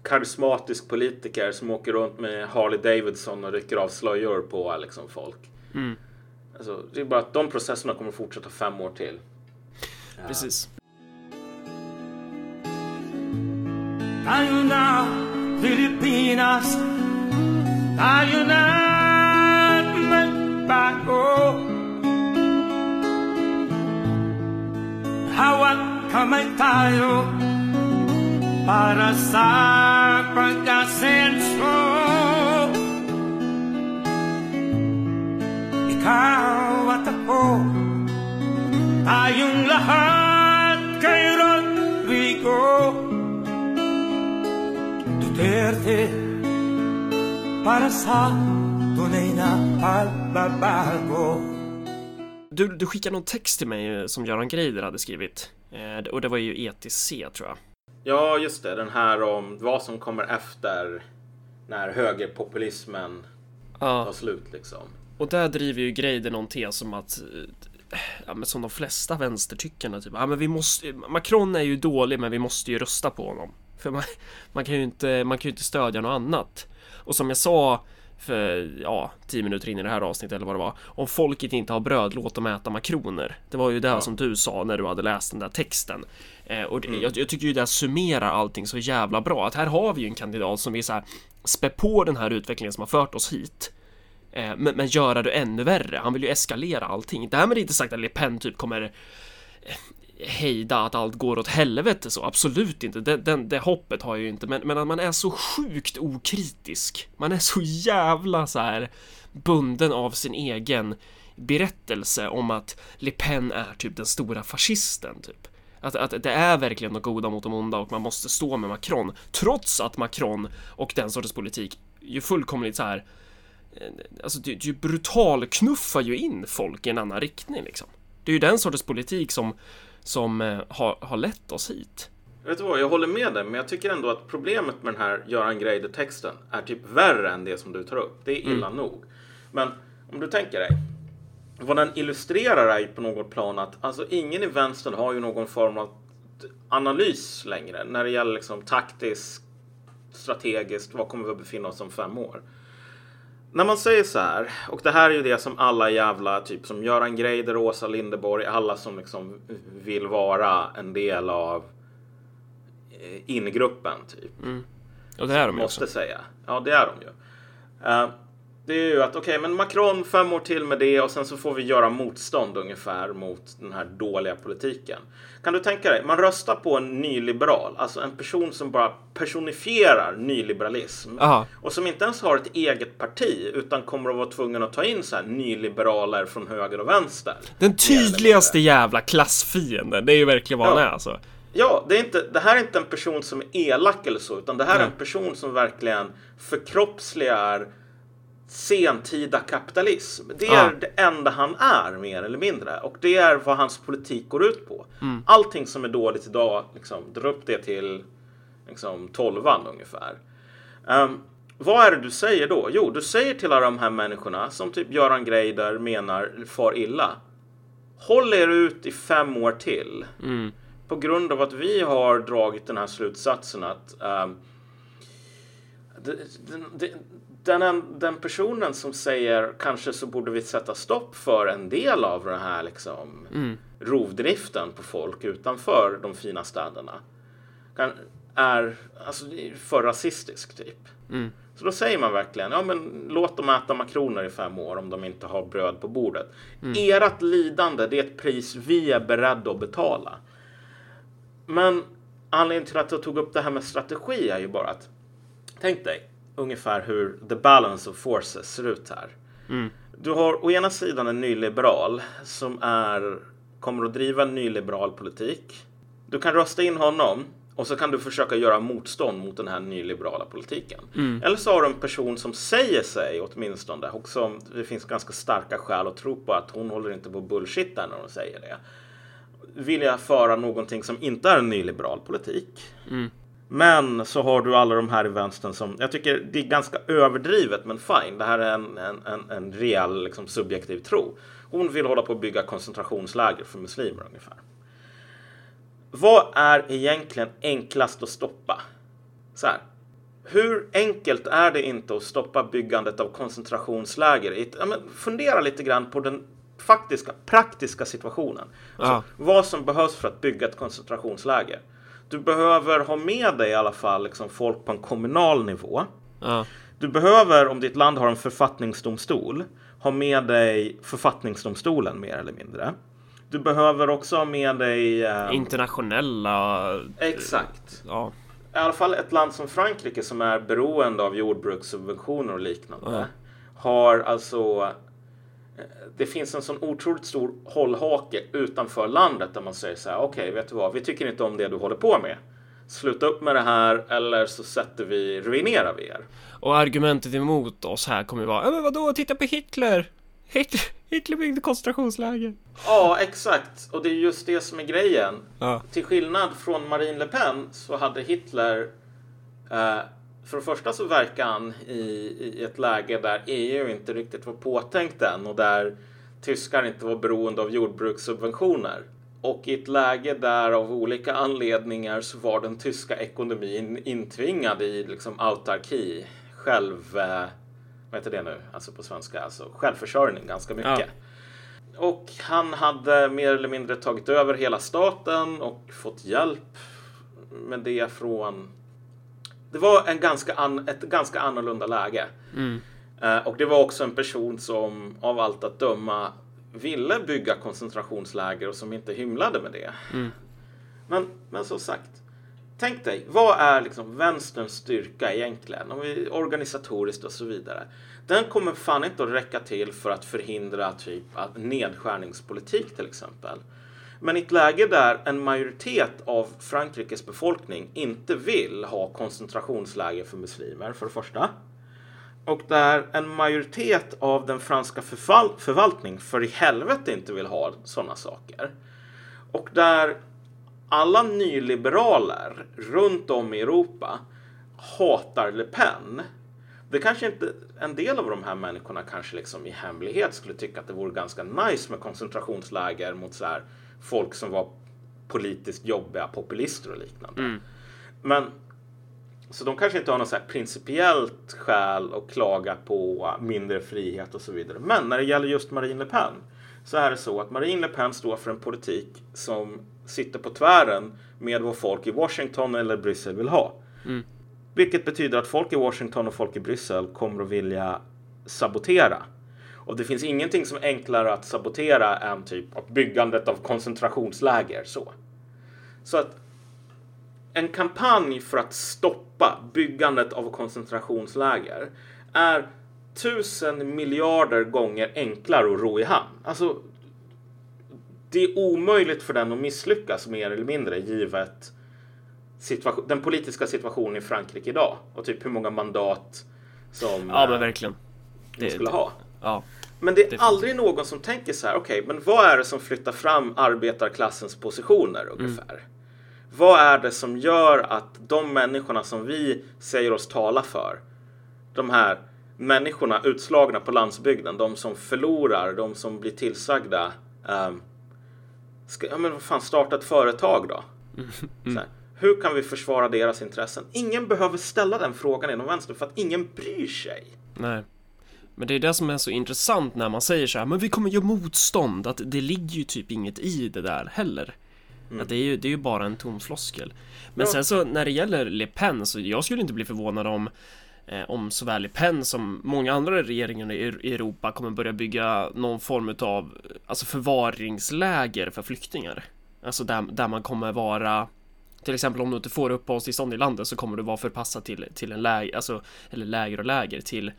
karismatisk politiker som åker runt med Harley Davidson och rycker av slöjor på liksom folk. Mm. Alltså, det är bara att de processerna kommer att fortsätta fem år till. Precis. Ayuna, Filipinas. Ayuna, pagbabago Hawak kamay tayo para sa pag-asenso. Ikaw at ako Tayong lahat kay Rodrigo Para sa tunay na pagbabago Du, du skickade någon text till mig eh, som Göran Greider hade skrivit. Eh, och det var ju ETC tror jag. Ja, just det. Den här om vad som kommer efter när högerpopulismen tar Ja, slut liksom. och där driver ju Greider någon tes om att eh, Ja men som de flesta vänstertyckarna typ, ja men vi måste, Macron är ju dålig men vi måste ju rösta på honom. För man, (laughs) man kan ju inte, man kan ju inte stödja något annat. Och som jag sa för, ja, tio minuter in i det här avsnittet eller vad det var. Om folket inte har bröd, låt dem äta makroner. Det var ju det som du sa när du hade läst den där texten. Eh, och det, jag, jag tycker ju det summerar allting så jävla bra. Att här har vi ju en kandidat som vill så här spä på den här utvecklingen som har fört oss hit. Eh, men, men göra det ännu värre. Han vill ju eskalera allting. Därmed inte sagt att Le Pen typ kommer eh, hejda att allt går åt helvete så. Absolut inte. Det, den, det hoppet har jag ju inte. Men, men att man är så sjukt okritisk. Man är så jävla så här bunden av sin egen berättelse om att Le Pen är typ den stora fascisten typ. Att, att det är verkligen de goda mot de onda och man måste stå med Macron. Trots att Macron och den sortens politik ju fullkomligt så här eh, Alltså du, du brutal knuffar ju in folk i en annan riktning liksom. Det är ju den sortens politik som, som eh, har, har lett oss hit. Vet du vad, jag håller med dig, men jag tycker ändå att problemet med den här Göran Greider-texten är typ värre än det som du tar upp. Det är illa nog. Men om du tänker dig, vad den illustrerar är ju på något plan att alltså ingen i vänstern har ju någon form av analys längre när det gäller liksom taktiskt, strategiskt, vad kommer vi att befinna oss om fem år? När man säger så här, och det här är ju det som alla jävla, typ som Göran Greider, Åsa Linderborg, alla som liksom vill vara en del av eh, ingruppen typ. Och det är de ju Måste också. säga. Ja, det är de ju. Eh, det är ju att okej, men Macron fem år till med det och sen så får vi göra motstånd ungefär mot den här dåliga politiken. Kan du tänka dig, man röstar på en nyliberal, alltså en person som bara personifierar nyliberalism Ja. och som inte ens har ett eget parti utan kommer att vara tvungen att ta in så här nyliberaler från höger och vänster. Den tydligaste jävla klassfienden, det är ju verkligen vad han Ja. är alltså. Ja, det, är inte, det här är inte en person som är elak eller så, utan det här är Nej. en person som verkligen förkroppsligar sentida kapitalism. Det är Ja. det enda han är, mer eller mindre. Och det är vad hans politik går ut på. Mm. Allting som är dåligt idag, liksom, dra upp det till liksom, tolvan ungefär. Ehm, vad är det du säger då? Jo, du säger till alla de här människorna som typ Göran Greider menar far illa. Håll er ut i fem år till. På grund av att vi har dragit den här slutsatsen att ehm, det- den, den, den, den personen som säger kanske så borde vi sätta stopp för en del av den här liksom rovdriften på folk utanför de fina städerna kan, är alltså, för rasistisk typ. Så då säger man verkligen, ja men låt dem äta makroner i fem år om de inte har bröd på bordet. Ert lidande, det är ett pris vi är beredda att betala. Men anledningen till att jag tog upp det här med strategi är ju bara att tänk dig ungefär hur the balance of forces ser ut här. Du har å ena sidan en nyliberal som är, kommer att driva en nyliberal politik. Du kan rösta in honom och så kan du försöka göra motstånd mot den här nyliberala politiken. Eller så har du en person som säger sig åtminstone och som det finns ganska starka skäl att tro på att hon håller inte på bullshit när hon säger det. Vilja föra någonting som inte är en nyliberal politik. Men så har du alla de här i vänstern som, jag tycker det är ganska överdrivet men fine, det här är en, en, en, en reell liksom, subjektiv tro. Hon vill hålla på att bygga koncentrationsläger för muslimer ungefär. Vad är egentligen enklast att stoppa? Så här. Hur enkelt är det inte att stoppa byggandet av koncentrationsläger? Ja, fundera lite grann på den faktiska, praktiska situationen. Alltså. Vad som behövs för att bygga ett koncentrationsläger. Du behöver ha med dig i alla fall liksom folk på en kommunal nivå. Ja. Du behöver, om ditt land har en författningsdomstol, ha med dig författningsdomstolen mer eller mindre. Du behöver också ha med dig... Eh, Internationella... exakt. Ja. I alla fall ett land som Frankrike som är beroende av jordbrukssubventioner och liknande. Ja. Har alltså... Det finns en sån otroligt stor hållhake utanför landet där man säger så här. Okej, vet du vad? Vi tycker inte om det du håller på med. Sluta upp med det här eller så sätter vi, ruinerar vi er. Och argumentet emot oss här kommer ju vara, "Ja, men vadå, titta på Hitler! Hitler, Hitler byggde koncentrationsläger. Ja, exakt. Och det är just det som är grejen. Ja. Till skillnad från Marine Le Pen så hade Hitler eh, för det första så verkar han i, i ett läge där EU inte riktigt var påtänkt än och där tyskar inte var beroende av jordbrukssubventioner. Och i ett läge där av olika anledningar så var den tyska ekonomin intvingad i liksom autarki, själv... Eh, vad heter det nu? Alltså på svenska, alltså självförsörjning ganska mycket. Och han hade mer eller mindre tagit över hela staten och fått hjälp med det från... Det var en ganska an... ett ganska annorlunda läge. Eh, och det var också en person som av allt att döma ville bygga koncentrationsläger och som inte hymlade med det. Men, men som sagt, tänk dig, vad är liksom vänsterns styrka egentligen? Om vi, organisatoriskt och så vidare. Den kommer fan inte att räcka till för att förhindra typ att nedskärningspolitik till exempel. Men i ett läge där en majoritet av Frankrikes befolkning inte vill ha koncentrationsläger för muslimer, för det första. Och där en majoritet av den franska förval- förvaltning för i helvete inte vill ha sådana saker. Och där alla nyliberaler runt om i Europa hatar Le Pen. Det kanske inte, en del av de här människorna kanske liksom i hemlighet skulle tycka att det vore ganska nice med koncentrationsläger mot så här folk som var politiskt jobbiga populister och liknande. Men så de kanske inte har något principiellt skäl att klaga på mindre frihet och så vidare. Men när det gäller just Marine Le Pen så är det så att Marine Le Pen står för en politik som sitter på tvären med vad folk i Washington eller Bryssel vill ha. Vilket betyder att folk i Washington och folk i Bryssel kommer att vilja sabotera. Och det finns ingenting som är enklare att sabotera än typ av byggandet av koncentrationsläger. Så. Så att en kampanj för att stoppa byggandet av koncentrationsläger är tusen miljarder gånger enklare att ro i hamn. Alltså, det är omöjligt för den att misslyckas mer eller mindre givet den politiska situationen i Frankrike idag och typ hur många mandat som Ja, men verkligen. de skulle ha. Ja. Men det är Definitivt. aldrig någon som tänker så här, okej, men vad är det som flyttar fram arbetarklassens positioner ungefär? Vad är det som gör att de människorna som vi säger oss tala för, de här människorna utslagna på landsbygden, de som förlorar, de som blir tillsagda, um, ska, ja men vad fan, starta ett företag då? Så här, hur kan vi försvara deras intressen? Ingen behöver ställa den frågan inom vänster för att ingen bryr sig. Nej. Men det är det som är så intressant när man säger så här, men vi kommer göra motstånd, att det ligger ju typ inget i det där heller. Att det är ju, det är ju bara en tom floskel. Men Ja. sen så när det gäller Le Pen, så jag skulle inte bli förvånad om eh, om såväl Le Pen som många andra regeringar i i Europa kommer börja bygga någon form av alltså förvaringsläger för flyktingar. Alltså där, där man kommer vara till exempel om du inte får uppehållstillstånd i landet så kommer du vara förpassad till, till en läger, alltså, eller läger och läger till,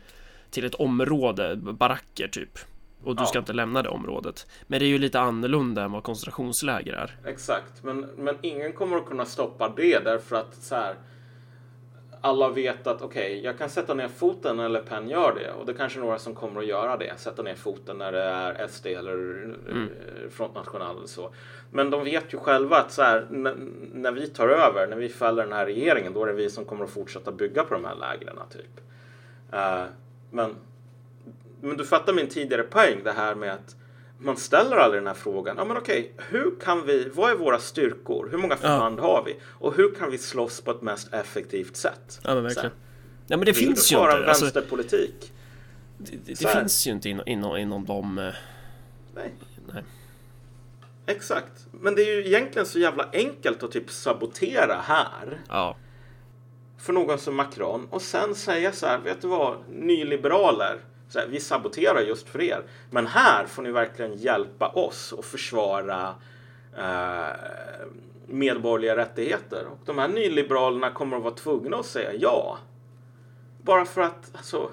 till ett område, baracker typ. Och du Ja. ska inte lämna det området. Men det är ju lite annorlunda än vad koncentrationsläger är. Exakt, men, men ingen kommer att kunna stoppa det därför att så här, alla vet att okej, jag kan sätta ner foten när Le Pen gör det och det är kanske är några som kommer att göra det. Sätta ner foten när det är SD eller eh, Front National eller så. Men de vet ju själva att så här, när vi tar över, när vi fäller den här regeringen, då är det vi som kommer att fortsätta bygga på de här lägren typ. Eh, men, men du fattar min tidigare poäng, det här med att man ställer aldrig den här frågan. Ja, men okej, hur kan vi, vad är våra styrkor? Hur många förband har vi? Och hur kan vi slåss på ett mest effektivt sätt? Ja men verkligen. Ja men det Vill finns du ju föra en Alltså, vänsterpolitik? det det, det finns ju inte inom, inom, inom de... eh, Nej. Nej. Exakt. Men det är ju egentligen så jävla enkelt att typ sabotera här Ja. För någon som Macron och sen säga så här, vet du vad, nyliberaler, Så här, vi saboterar just för er. Men här får ni verkligen hjälpa oss och försvara eh, medborgerliga rättigheter. Och de här nyliberalerna kommer att vara tvungna att säga ja. Bara för att, alltså.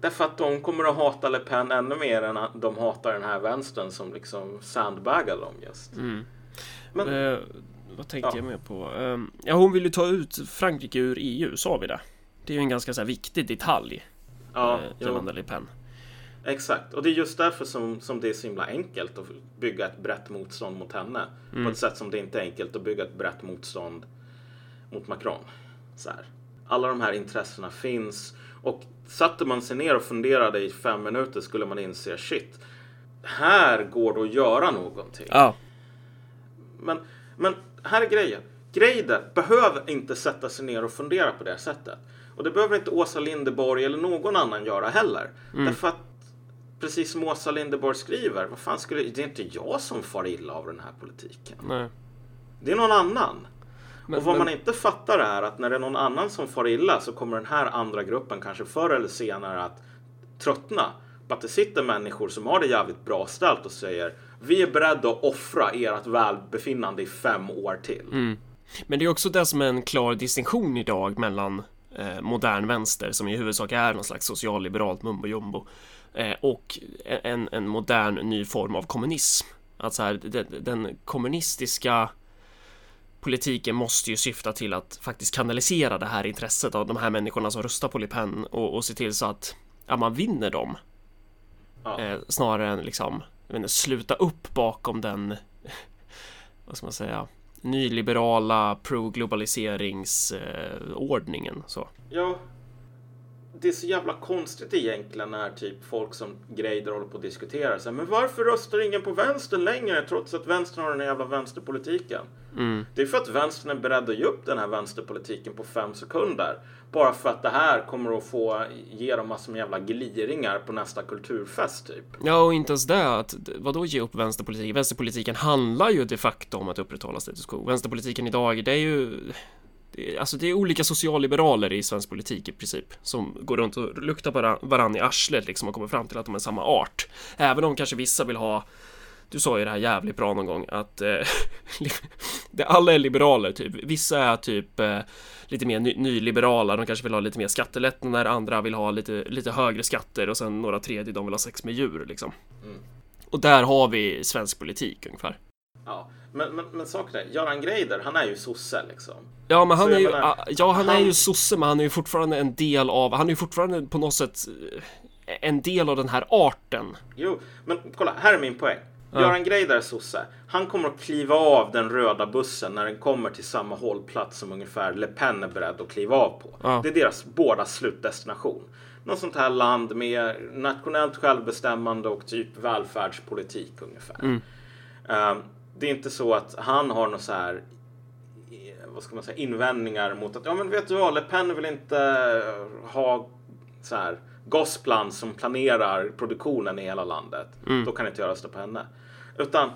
Därför att de kommer att hata Le Pen ännu mer än att de hatar den här vänstern som liksom sandbaggar dem just. Men, Eh, vad tänkte Ja. jag med på? Eh, ja, hon vill ju ta ut Frankrike ur EU, sa vi det? Det är ju en ganska så här, viktig detalj ja, eh, Le Pen. Exakt, och det är just därför som, som det är så himla enkelt att bygga ett brett motstånd mot henne. På ett sätt som det inte är enkelt att bygga ett brett motstånd mot Macron. Så här. Alla de här intressena finns och satte man sig ner och funderade i fem minuter skulle man inse shit, här går det att göra någonting. Ja, Men, men här är grejen. Greider behöver inte sätta sig ner och fundera på det sättet. Och det behöver inte Åsa Linderborg eller någon annan göra heller. Därför att precis som Åsa Linderborg skriver, vad fan skulle, det är inte jag som far illa av den här politiken. nej. Det är någon annan. Men, och vad men, man inte fattar är att när det är någon annan som far illa så kommer den här andra gruppen kanske förr eller senare att tröttna på att det sitter människor som har det jävligt bra ställt och säger vi är beredda att offra ert välbefinnande i fem år till. Mm. men det är också det som är en klar distinktion idag mellan eh, modern vänster, som i huvudsak är någon slags socialliberalt mumbo jumbo, eh, och en, en modern ny form av kommunism. Att så här, den, den kommunistiska politiken måste ju syfta till att faktiskt kanalisera det här intresset av de här människorna som röstar på Le Pen och, och se till så att ja, man vinner dem. Ja. Eh, snarare än liksom jag inte, sluta upp bakom den (laughs) vad ska man säga nyliberala pro-globaliseringsordningen så. Ja, det är så jävla konstigt egentligen när typ folk som Greider håller på att diskutera så här, Men varför röstar ingen på vänstern längre trots att vänstern har den här jävla vänsterpolitiken? Det är för att vänstern är beredd att ge upp den här vänsterpolitiken på fem sekunder. Bara för att det här kommer att få ge dem massor med jävla gliringar på nästa kulturfest typ. Ja, och inte ens det att vadå ge upp vänsterpolitiken? Vänsterpolitiken handlar ju de facto om att upprätthålla status quo. Vänsterpolitiken idag, det är ju alltså det är olika socialliberaler i svensk politik i princip som går runt och luktar på varann i arslet liksom och kommer fram till att de är samma art. Även om kanske vissa vill ha du sa ju det här jävligt bra någon gång att eh, (laughs) det, alla är liberaler typ. Vissa är typ eh, lite mer ny, nyliberala, de kanske vill ha lite mer skattelättnader, andra vill ha lite, lite högre skatter och sen några tredje de vill ha sex med djur liksom. Och där har vi svensk politik ungefär. Ja, men, men, men saken är, Göran Greider, han är ju sosse liksom. Ja, men han Så är ju, menar, ah, ja, han är han- ju sosse, men han är ju fortfarande en del av, han är ju fortfarande på något sätt eh, en del av den här arten. Jo, men kolla, här är min poäng. Göran Greider sosse. Han kommer att kliva av den röda bussen när den kommer till samma hållplats som ungefär Le Pen är beredd att kliva av på. Ja. Det är deras båda slutdestination. Något sånt här land med nationellt självbestämmande och typ välfärdspolitik ungefär. Ehm, det är inte så att han har något så här eh, vad ska man säga, invändningar mot att ja men vet du vad, Le Pen vill inte eh, ha så här Gosplan som planerar produktionen i hela landet. Då kan inte jag rösta på henne. Utan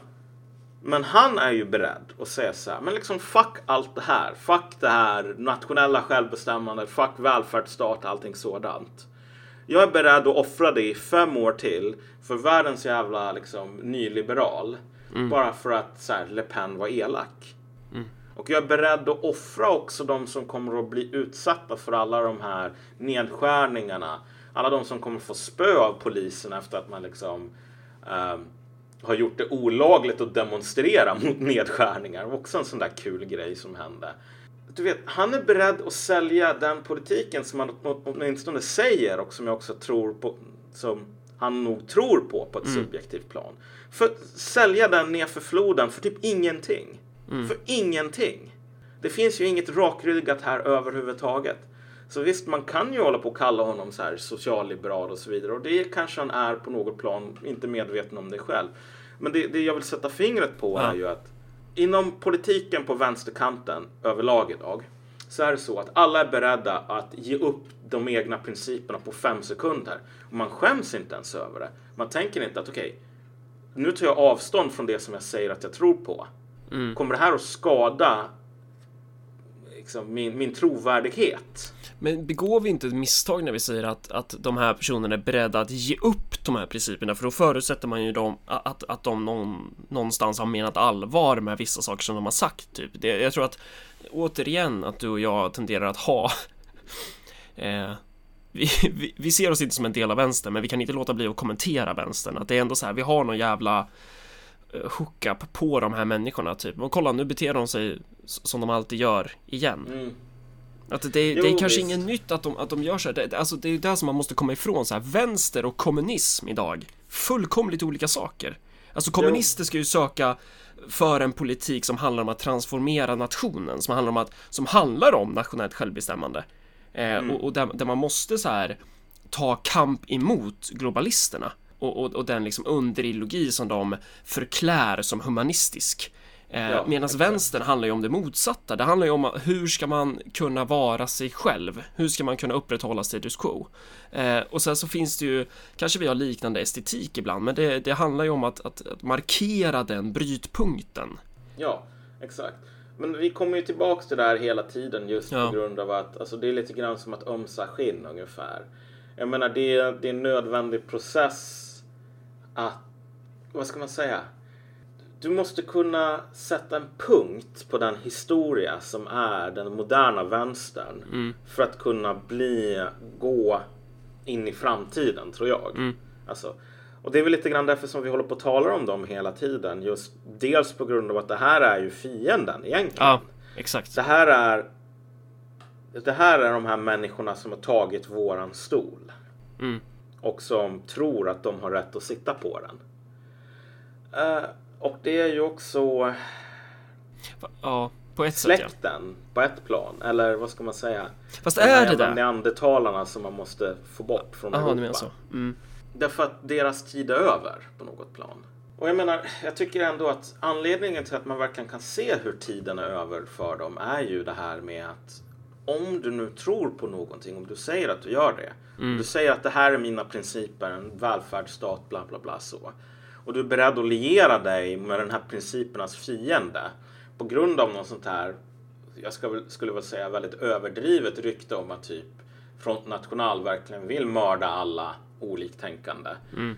men han är ju beredd att säga så här, men liksom fuck allt det här. Fuck det här nationella självbestämmandet, fuck välfärdsstat, allting sådant. Jag är beredd att offra det i fem år till för världens jävla liksom, nyliberal. Bara för att så här, Le Pen var elak. Och jag är beredd att offra också de som kommer att bli utsatta för alla de här nedskärningarna. Alla de som kommer få spö av polisen efter att man liksom ehm, har gjort det olagligt att demonstrera (laughs) mot nedskärningar. Också en sån där kul grej som hände. Du vet, han är beredd att sälja den politiken som han åt- åtminstone säger och som jag också tror på, som han nog tror på på ett subjektivt plan. För sälja den nerför floden för typ ingenting. För ingenting. Det finns ju inget rakryggat här överhuvudtaget. Så visst, man kan ju hålla på och kalla honom så här socialliberal och så vidare. Och det kanske han är på något plan, inte medveten om det själv. Men det, det jag vill sätta fingret på är ju att inom politiken på vänsterkanten överlag idag så är det så att alla är beredda att ge upp de egna principerna på fem sekunder. Och man skäms inte ens över det. Man tänker inte att okej, nu tar jag avstånd från det som jag säger att jag tror på. Kommer det här att skada liksom, min, min trovärdighet. Men begår vi inte ett misstag när vi säger att, att de här personerna är beredda att ge upp de här principerna? För då förutsätter man ju dem, att, att de någon, någonstans har menat allvar med vissa saker som de har sagt. Typ. Det, jag tror att återigen att du och jag tenderar att ha (laughs) eh, vi, vi, vi, ser oss inte som en del av vänstern, men vi kan inte låta bli att kommentera vänstern. Att det är ändå så här, vi har någon jävla hookup på de här människorna typ. Och kolla, nu beter de sig som de alltid gör igen. Mm. Att det, jo, det är kanske visst. inget nytt att de, att de gör så här. Det, alltså det är ju det som man måste komma ifrån så här. Vänster och kommunism idag. Fullkomligt olika saker. Alltså kommunister ska ju söka för en politik som handlar om att transformera nationen, som handlar om att, som handlar om nationellt självbestämmande. Eh, mm. Och, och där, där, man måste så här ta kamp emot globalisterna och, och, och den liksom underideologi som de förklär som humanistisk. Eh, ja, Medan vänstern handlar ju om det motsatta. Det handlar ju om hur ska man kunna vara sig själv? Hur ska man kunna upprätthålla status quo? Eh, och sen så finns det ju, kanske vi har liknande estetik ibland, men det, det handlar ju om att, att, att markera den brytpunkten. Ja, exakt. Men vi kommer ju tillbaks till det här hela tiden just ja. på grund av att alltså, det är lite grann som att ömsa skinn ungefär. Jag menar det det är en nödvändig process att, vad ska man säga? Du måste kunna sätta en punkt på den historia som är den moderna vänstern mm. för att kunna bli, gå in i framtiden tror jag. Mm. Alltså, och det är väl lite grann därför som vi håller på att tala om dem hela tiden. Just dels på grund av att det här är ju fienden egentligen. Ja, exakt. Det här är det här är de här människorna som har tagit våran stol. Mm. Och som tror att de har rätt att sitta på den. Uh, och det är ju också ja, på ett släkten sätt, ja. på ett plan. Eller vad ska man säga? Fast är det det? neandertalarna som man måste få bort från Aha, Europa. Så. Mm. Därför att deras tid är över på något plan. Och jag menar, jag tycker ändå att anledningen till att man verkligen kan se hur tiden är över för dem är ju det här med att om du nu tror på någonting, om du säger att du gör det. Mm. Du säger att det här är mina principer, en välfärdsstat, bla bla bla så. Och du är beredd att liera dig med den här principernas fiende på grund av något sånt här, jag ska, skulle väl säga väldigt överdrivet rykte om att typ Front National verkligen vill mörda alla oliktänkande. Mm.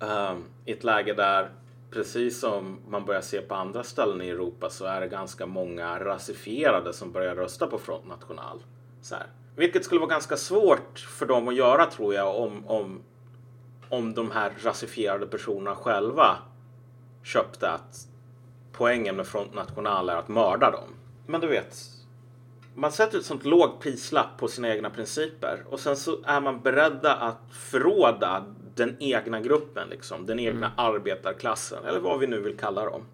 Um, I ett läge där, precis som man börjar se på andra ställen i Europa, så är det ganska många rasifierade som börjar rösta på Front National. Så här. Vilket skulle vara ganska svårt för dem att göra tror jag om, om, om de här rasifierade personerna själva köpte att poängen med Front National är att mörda dem. Men du vet, man sätter ett sånt låg prislapp på sina egna principer och sen så är man beredda att förråda den egna gruppen, liksom, den egna mm. arbetarklassen eller vad vi nu vill kalla dem.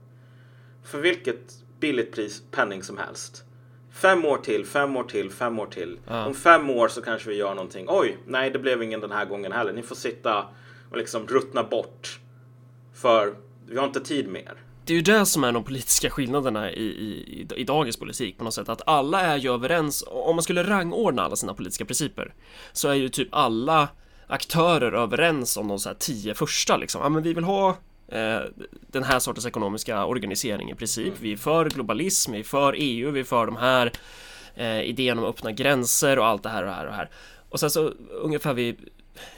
För vilket billigt pris, penning som helst. Fem år till, fem år till, fem år till. Ja. Om fem år så kanske vi gör någonting. Oj, nej det blev ingen den här gången heller. Ni får sitta och liksom ruttna bort. För vi har inte tid mer det är ju det som är de politiska skillnaderna i, i, i, dagens politik på något sätt, att alla är ju överens, om man skulle rangordna alla sina politiska principer, så är ju typ alla aktörer överens om de så här tio första liksom. Ja, men vi vill ha eh, den här sortens ekonomiska organisering i princip. Vi är för globalism, vi är för EU, vi är för de här eh, idén om öppna gränser och allt det här och det här och det här. Och sen så ungefär vid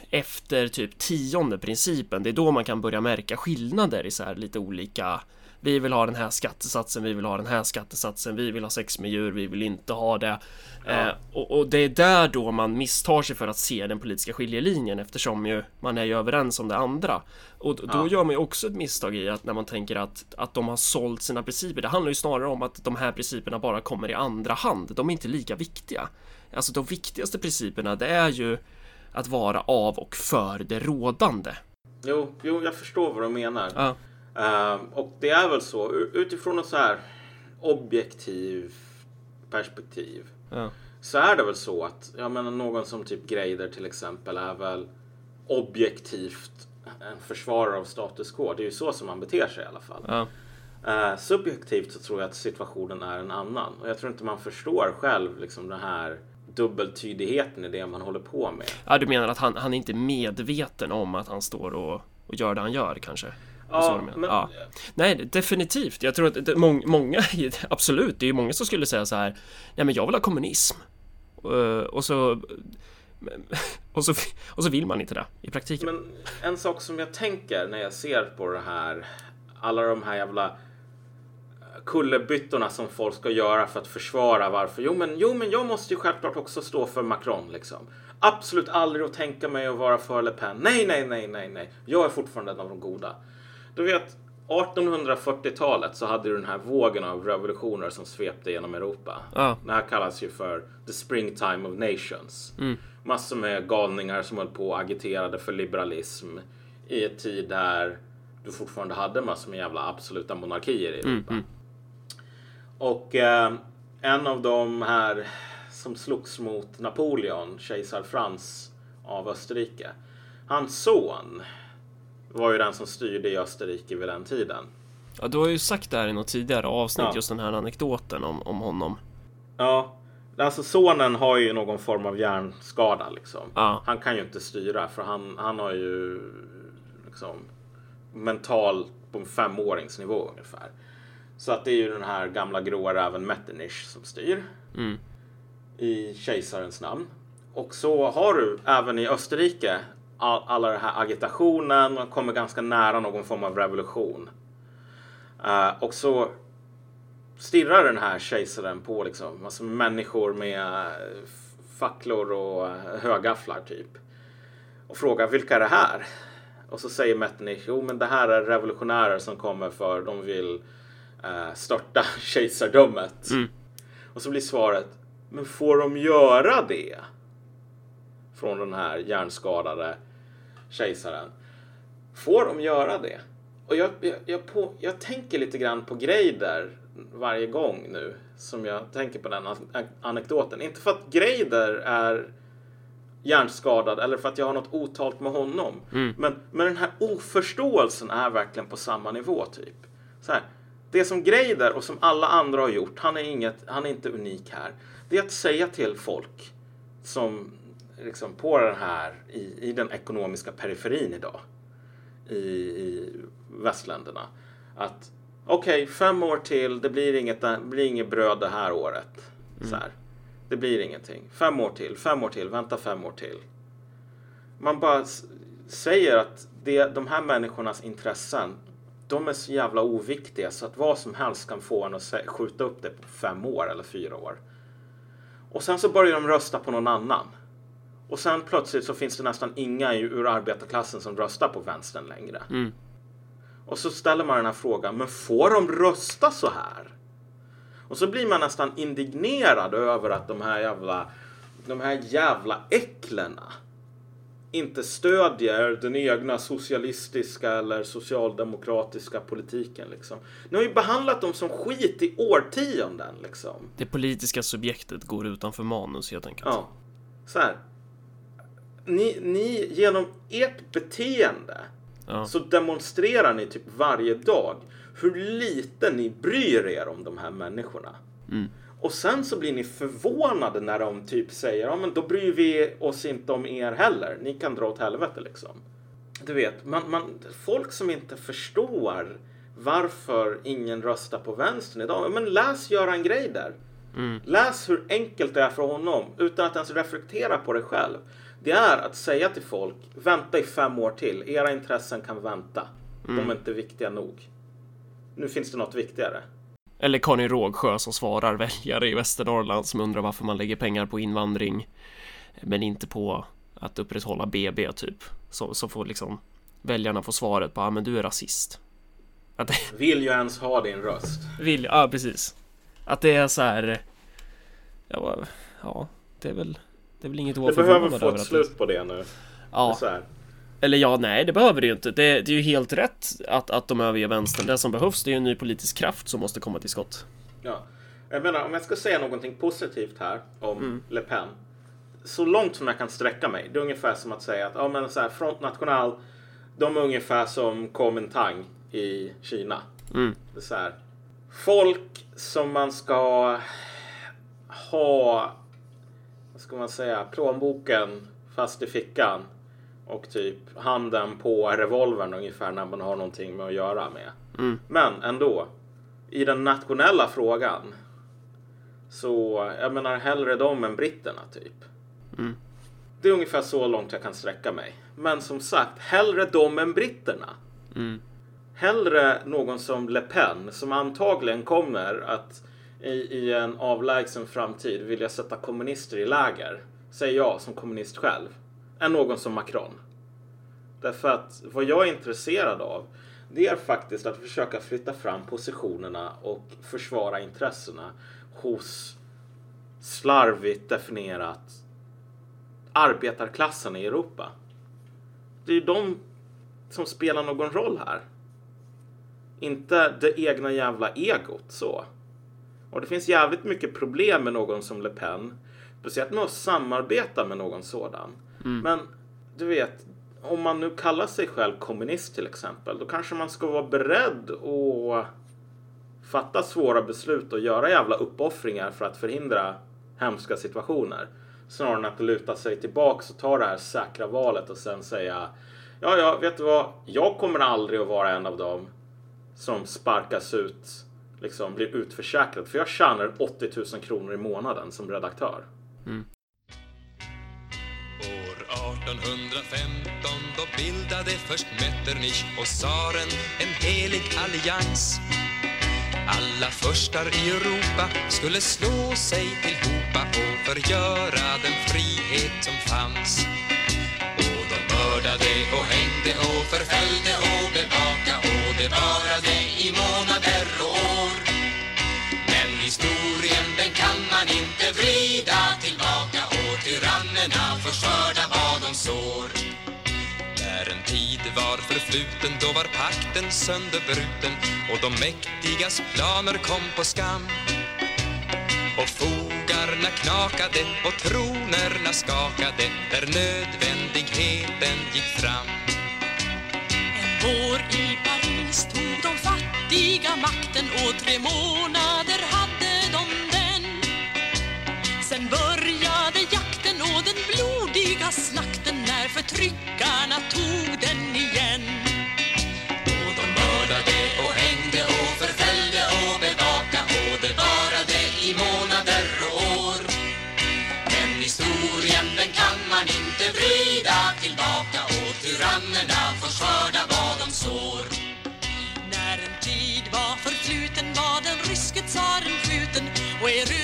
efter typ tionde principen, det är då man kan börja märka skillnader i så här lite olika vi vill ha den här skattesatsen, vi vill ha den här skattesatsen, vi vill ha sex med djur, vi vill inte ha det. Ja. Eh, och, och, det är där då man misstar sig för att se den politiska skiljelinjen eftersom ju man är ju överens om det andra. Och då ja. gör man ju också ett misstag i att när man tänker att, att de har sålt sina principer. Det handlar ju snarare om att de här principerna bara kommer i andra hand. De är inte lika viktiga. Alltså de viktigaste principerna det är ju att vara av och för det rådande. Jo, jo jag förstår vad du menar. Ja. Uh, och det är väl så utifrån ett så här objektiv perspektiv. Ja. Så är det väl så att, jag menar någon som typ Greider till exempel är väl objektivt en försvarare av status quo. Det är ju så som man beter sig i alla fall. Ja. Uh, subjektivt så tror jag att situationen är en annan. Och jag tror inte man förstår själv liksom den här dubbeltydigheten i det man håller på med. Ja, du menar att han, han är inte medveten om att han står och, och gör det han gör kanske? Ja, så du menar. men- ja. Nej, definitivt. Jag tror att det, mång, många, (laughs) absolut, det är ju många som skulle säga så här, nej men jag vill ha kommunism. Eh, och så (laughs) och så, (laughs) och så vill man inte det i praktiken. Men en sak som jag tänker när jag ser på det här, alla de här jävla kullerbyttorna som folk ska göra för att försvara varför. Jo men, jo, men jag måste ju självklart också stå för Macron liksom. Absolut aldrig att tänka mig att vara för Le Pen. Nej, nej, nej, nej, nej. Jag är fortfarande en av de goda. Du vet, 1840-talet så hade du den här vågen av revolutioner som svepte genom Europa. Ja. Det här kallas ju för the springtime of nations. Massor med galningar som höll på och agiterade för liberalism i ett tid där du fortfarande hade massor med jävla absoluta monarkier i Europa. Och eh, en av de här som slogs mot Napoleon, kejsar Frans av Österrike. Hans son var ju den som styrde i Österrike vid den tiden. Ja, du har ju sagt det här i något tidigare avsnitt, Ja. just den här anekdoten om, om honom. Ja, alltså sonen har ju någon form av hjärnskada liksom. Ja. Han kan ju inte styra för han, han har ju liksom mental på en femåringsnivå ungefär. Så att det är ju den här gamla gråa räven Metternich som styr. Mm. I kejsarens namn. Och så har du även i Österrike all, alla den här agitationen. Man kommer ganska nära någon form av revolution. Eh, och så stirrar den här kejsaren på liksom med människor med eh, facklor och eh, högafflar typ. Och frågar vilka är det här? Och så säger Metternich, jo men det här är revolutionärer som kommer för de vill eh, störta (laughs) kejsardömet. Och så blir svaret, men får de göra det? Från den här hjärnskadade kejsaren. Får de göra det? Och jag, jag, jag, på, jag tänker lite grann på Greider varje gång nu som jag tänker på den an- anekdoten. Inte för att Greider är hjärnskadad eller för att jag har något otalt med honom. Men, men den här oförståelsen är verkligen på samma nivå typ. Så här, det som Greider och som alla andra har gjort, han är, inget, han är inte unik här. Det är att säga till folk som liksom på den här i, i den ekonomiska periferin idag i, i västländerna att okej, fem år till, det blir inget, det blir inget bröd det här året. Så här. Det blir ingenting. Fem år till, fem år till, vänta fem år till. Man bara säger att det, de här människornas intressen, de är så jävla oviktiga så att vad som helst kan få en att skjuta upp det på fem år eller fyra år. Och sen så börjar de rösta på någon annan. Och sen plötsligt så finns det nästan inga ur arbetarklassen som röstar på vänstern längre. Och så ställer man den här frågan, men får de rösta så här? Och så blir man nästan indignerad över att de här jävla, de här jävla äcklena inte stödjer den egna socialistiska eller socialdemokratiska politiken. Liksom. Ni har ju behandlat dem som skit i årtionden. Liksom. Det politiska subjektet går utanför manus helt enkelt. Ja. Så här. Ni, ni, genom ert beteende Ja. så demonstrerar ni typ varje dag hur lite ni bryr er om de här människorna. Och sen så blir ni förvånade när de typ säger ja men då bryr vi oss inte om er heller. Ni kan dra åt helvete liksom. Du vet, man, man, folk som inte förstår varför ingen röstar på vänstern idag. Men läs Göran Greider. Läs hur enkelt det är för honom utan att ens reflektera på det själv. Det är att säga till folk, vänta i fem år till. Era intressen kan vänta. De är inte viktiga nog. Nu finns det något viktigare. Eller Karin Rågsjö som svarar väljare i Västernorrland som undrar varför man lägger pengar på invandring men inte på att upprätthålla BB typ. Så, så får liksom väljarna få svaret på, ja men du är rasist. Att det (laughs) Vill jag ens ha din röst? vill, ja precis. Att det är så här. Ja, ja det är väl, det är väl inget Det behöver få ett slut på det nu. Ja, här. eller ja, nej det behöver det ju inte. Det, det är ju helt rätt att, att de överger vänstern. Det som behövs det är ju en ny politisk kraft som måste komma till skott. Ja. Jag menar, om jag ska säga någonting positivt här om Mm. Le Pen. Så långt som jag kan sträcka mig. Det är ungefär som att säga att ja, men så här, Front National, de är ungefär som Kuomintang i Kina. Mm. Det är så här, folk som man ska ha, vad ska man säga, plånboken fast i fickan och typ handen på revolvern ungefär när man har någonting med att göra med. Men ändå, i den nationella frågan så jag menar hellre dem än britterna typ. Det är ungefär så långt jag kan sträcka mig. Men som sagt, hellre dem än britterna. Hellre någon som Le Pen som antagligen kommer att i, i en avlägsen framtid vilja sätta kommunister i läger. Säger jag som kommunist själv. Än någon som Macron. Därför att vad jag är intresserad av det är faktiskt att försöka flytta fram positionerna och försvara intressena hos slarvigt definierat arbetarklassen i Europa. Det är ju de som spelar någon roll här. Inte det egna jävla egot så. Och det finns jävligt mycket problem med någon som Le Pen. Speciellt med att samarbeta med någon sådan. Men du vet, om man nu kallar sig själv kommunist till exempel, då kanske man ska vara beredd att fatta svåra beslut och göra jävla uppoffringar för att förhindra hemska situationer. Snarare än att luta sig tillbaks och ta det här säkra valet och sen säga Ja, ja, vet du vad? Jag kommer aldrig att vara en av dem som sparkas ut, liksom blir utförsäkrad. För jag tjänar 80 000 kronor i månaden som redaktör. År 1815 då bildade först Metternich och tsaren en helig allians. Alla förstar i Europa skulle slå sig tillhopa och förgöra den frihet som fanns. Och de mördade och hängde och förföljde och bevaka och det varade i månader vrida tillbaka och tyrannerna får skörda vad de sår. När en tid var förfluten då var pakten sönderbruten och de mäktigas planer kom på skam. Och fogarna knakade och tronerna skakade där nödvändigheten gick fram. En vår i Paris tog de fattiga makten och tre månader hade de. Sen började jakten och den blodiga slakten när förtryckarna tog den igen. Och de mördade och hängde och förföljde och bevaka och bevarade i månader och år. Men historien den kan man inte vrida tillbaka och tyrannerna får skörda vad de sår. När en tid var förfluten var den ryske tsaren skjuten och erövrat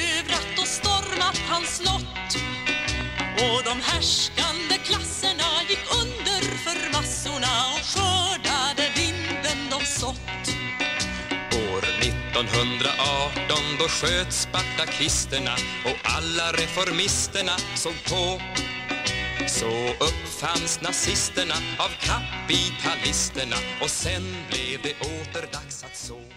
Och de härskande klasserna gick under för massorna och skördade vinden de sått. År 1918 då sköt spartakisterna och alla reformisterna såg på. Så uppfanns nazisterna av kapitalisterna och sen blev det åter dags att så.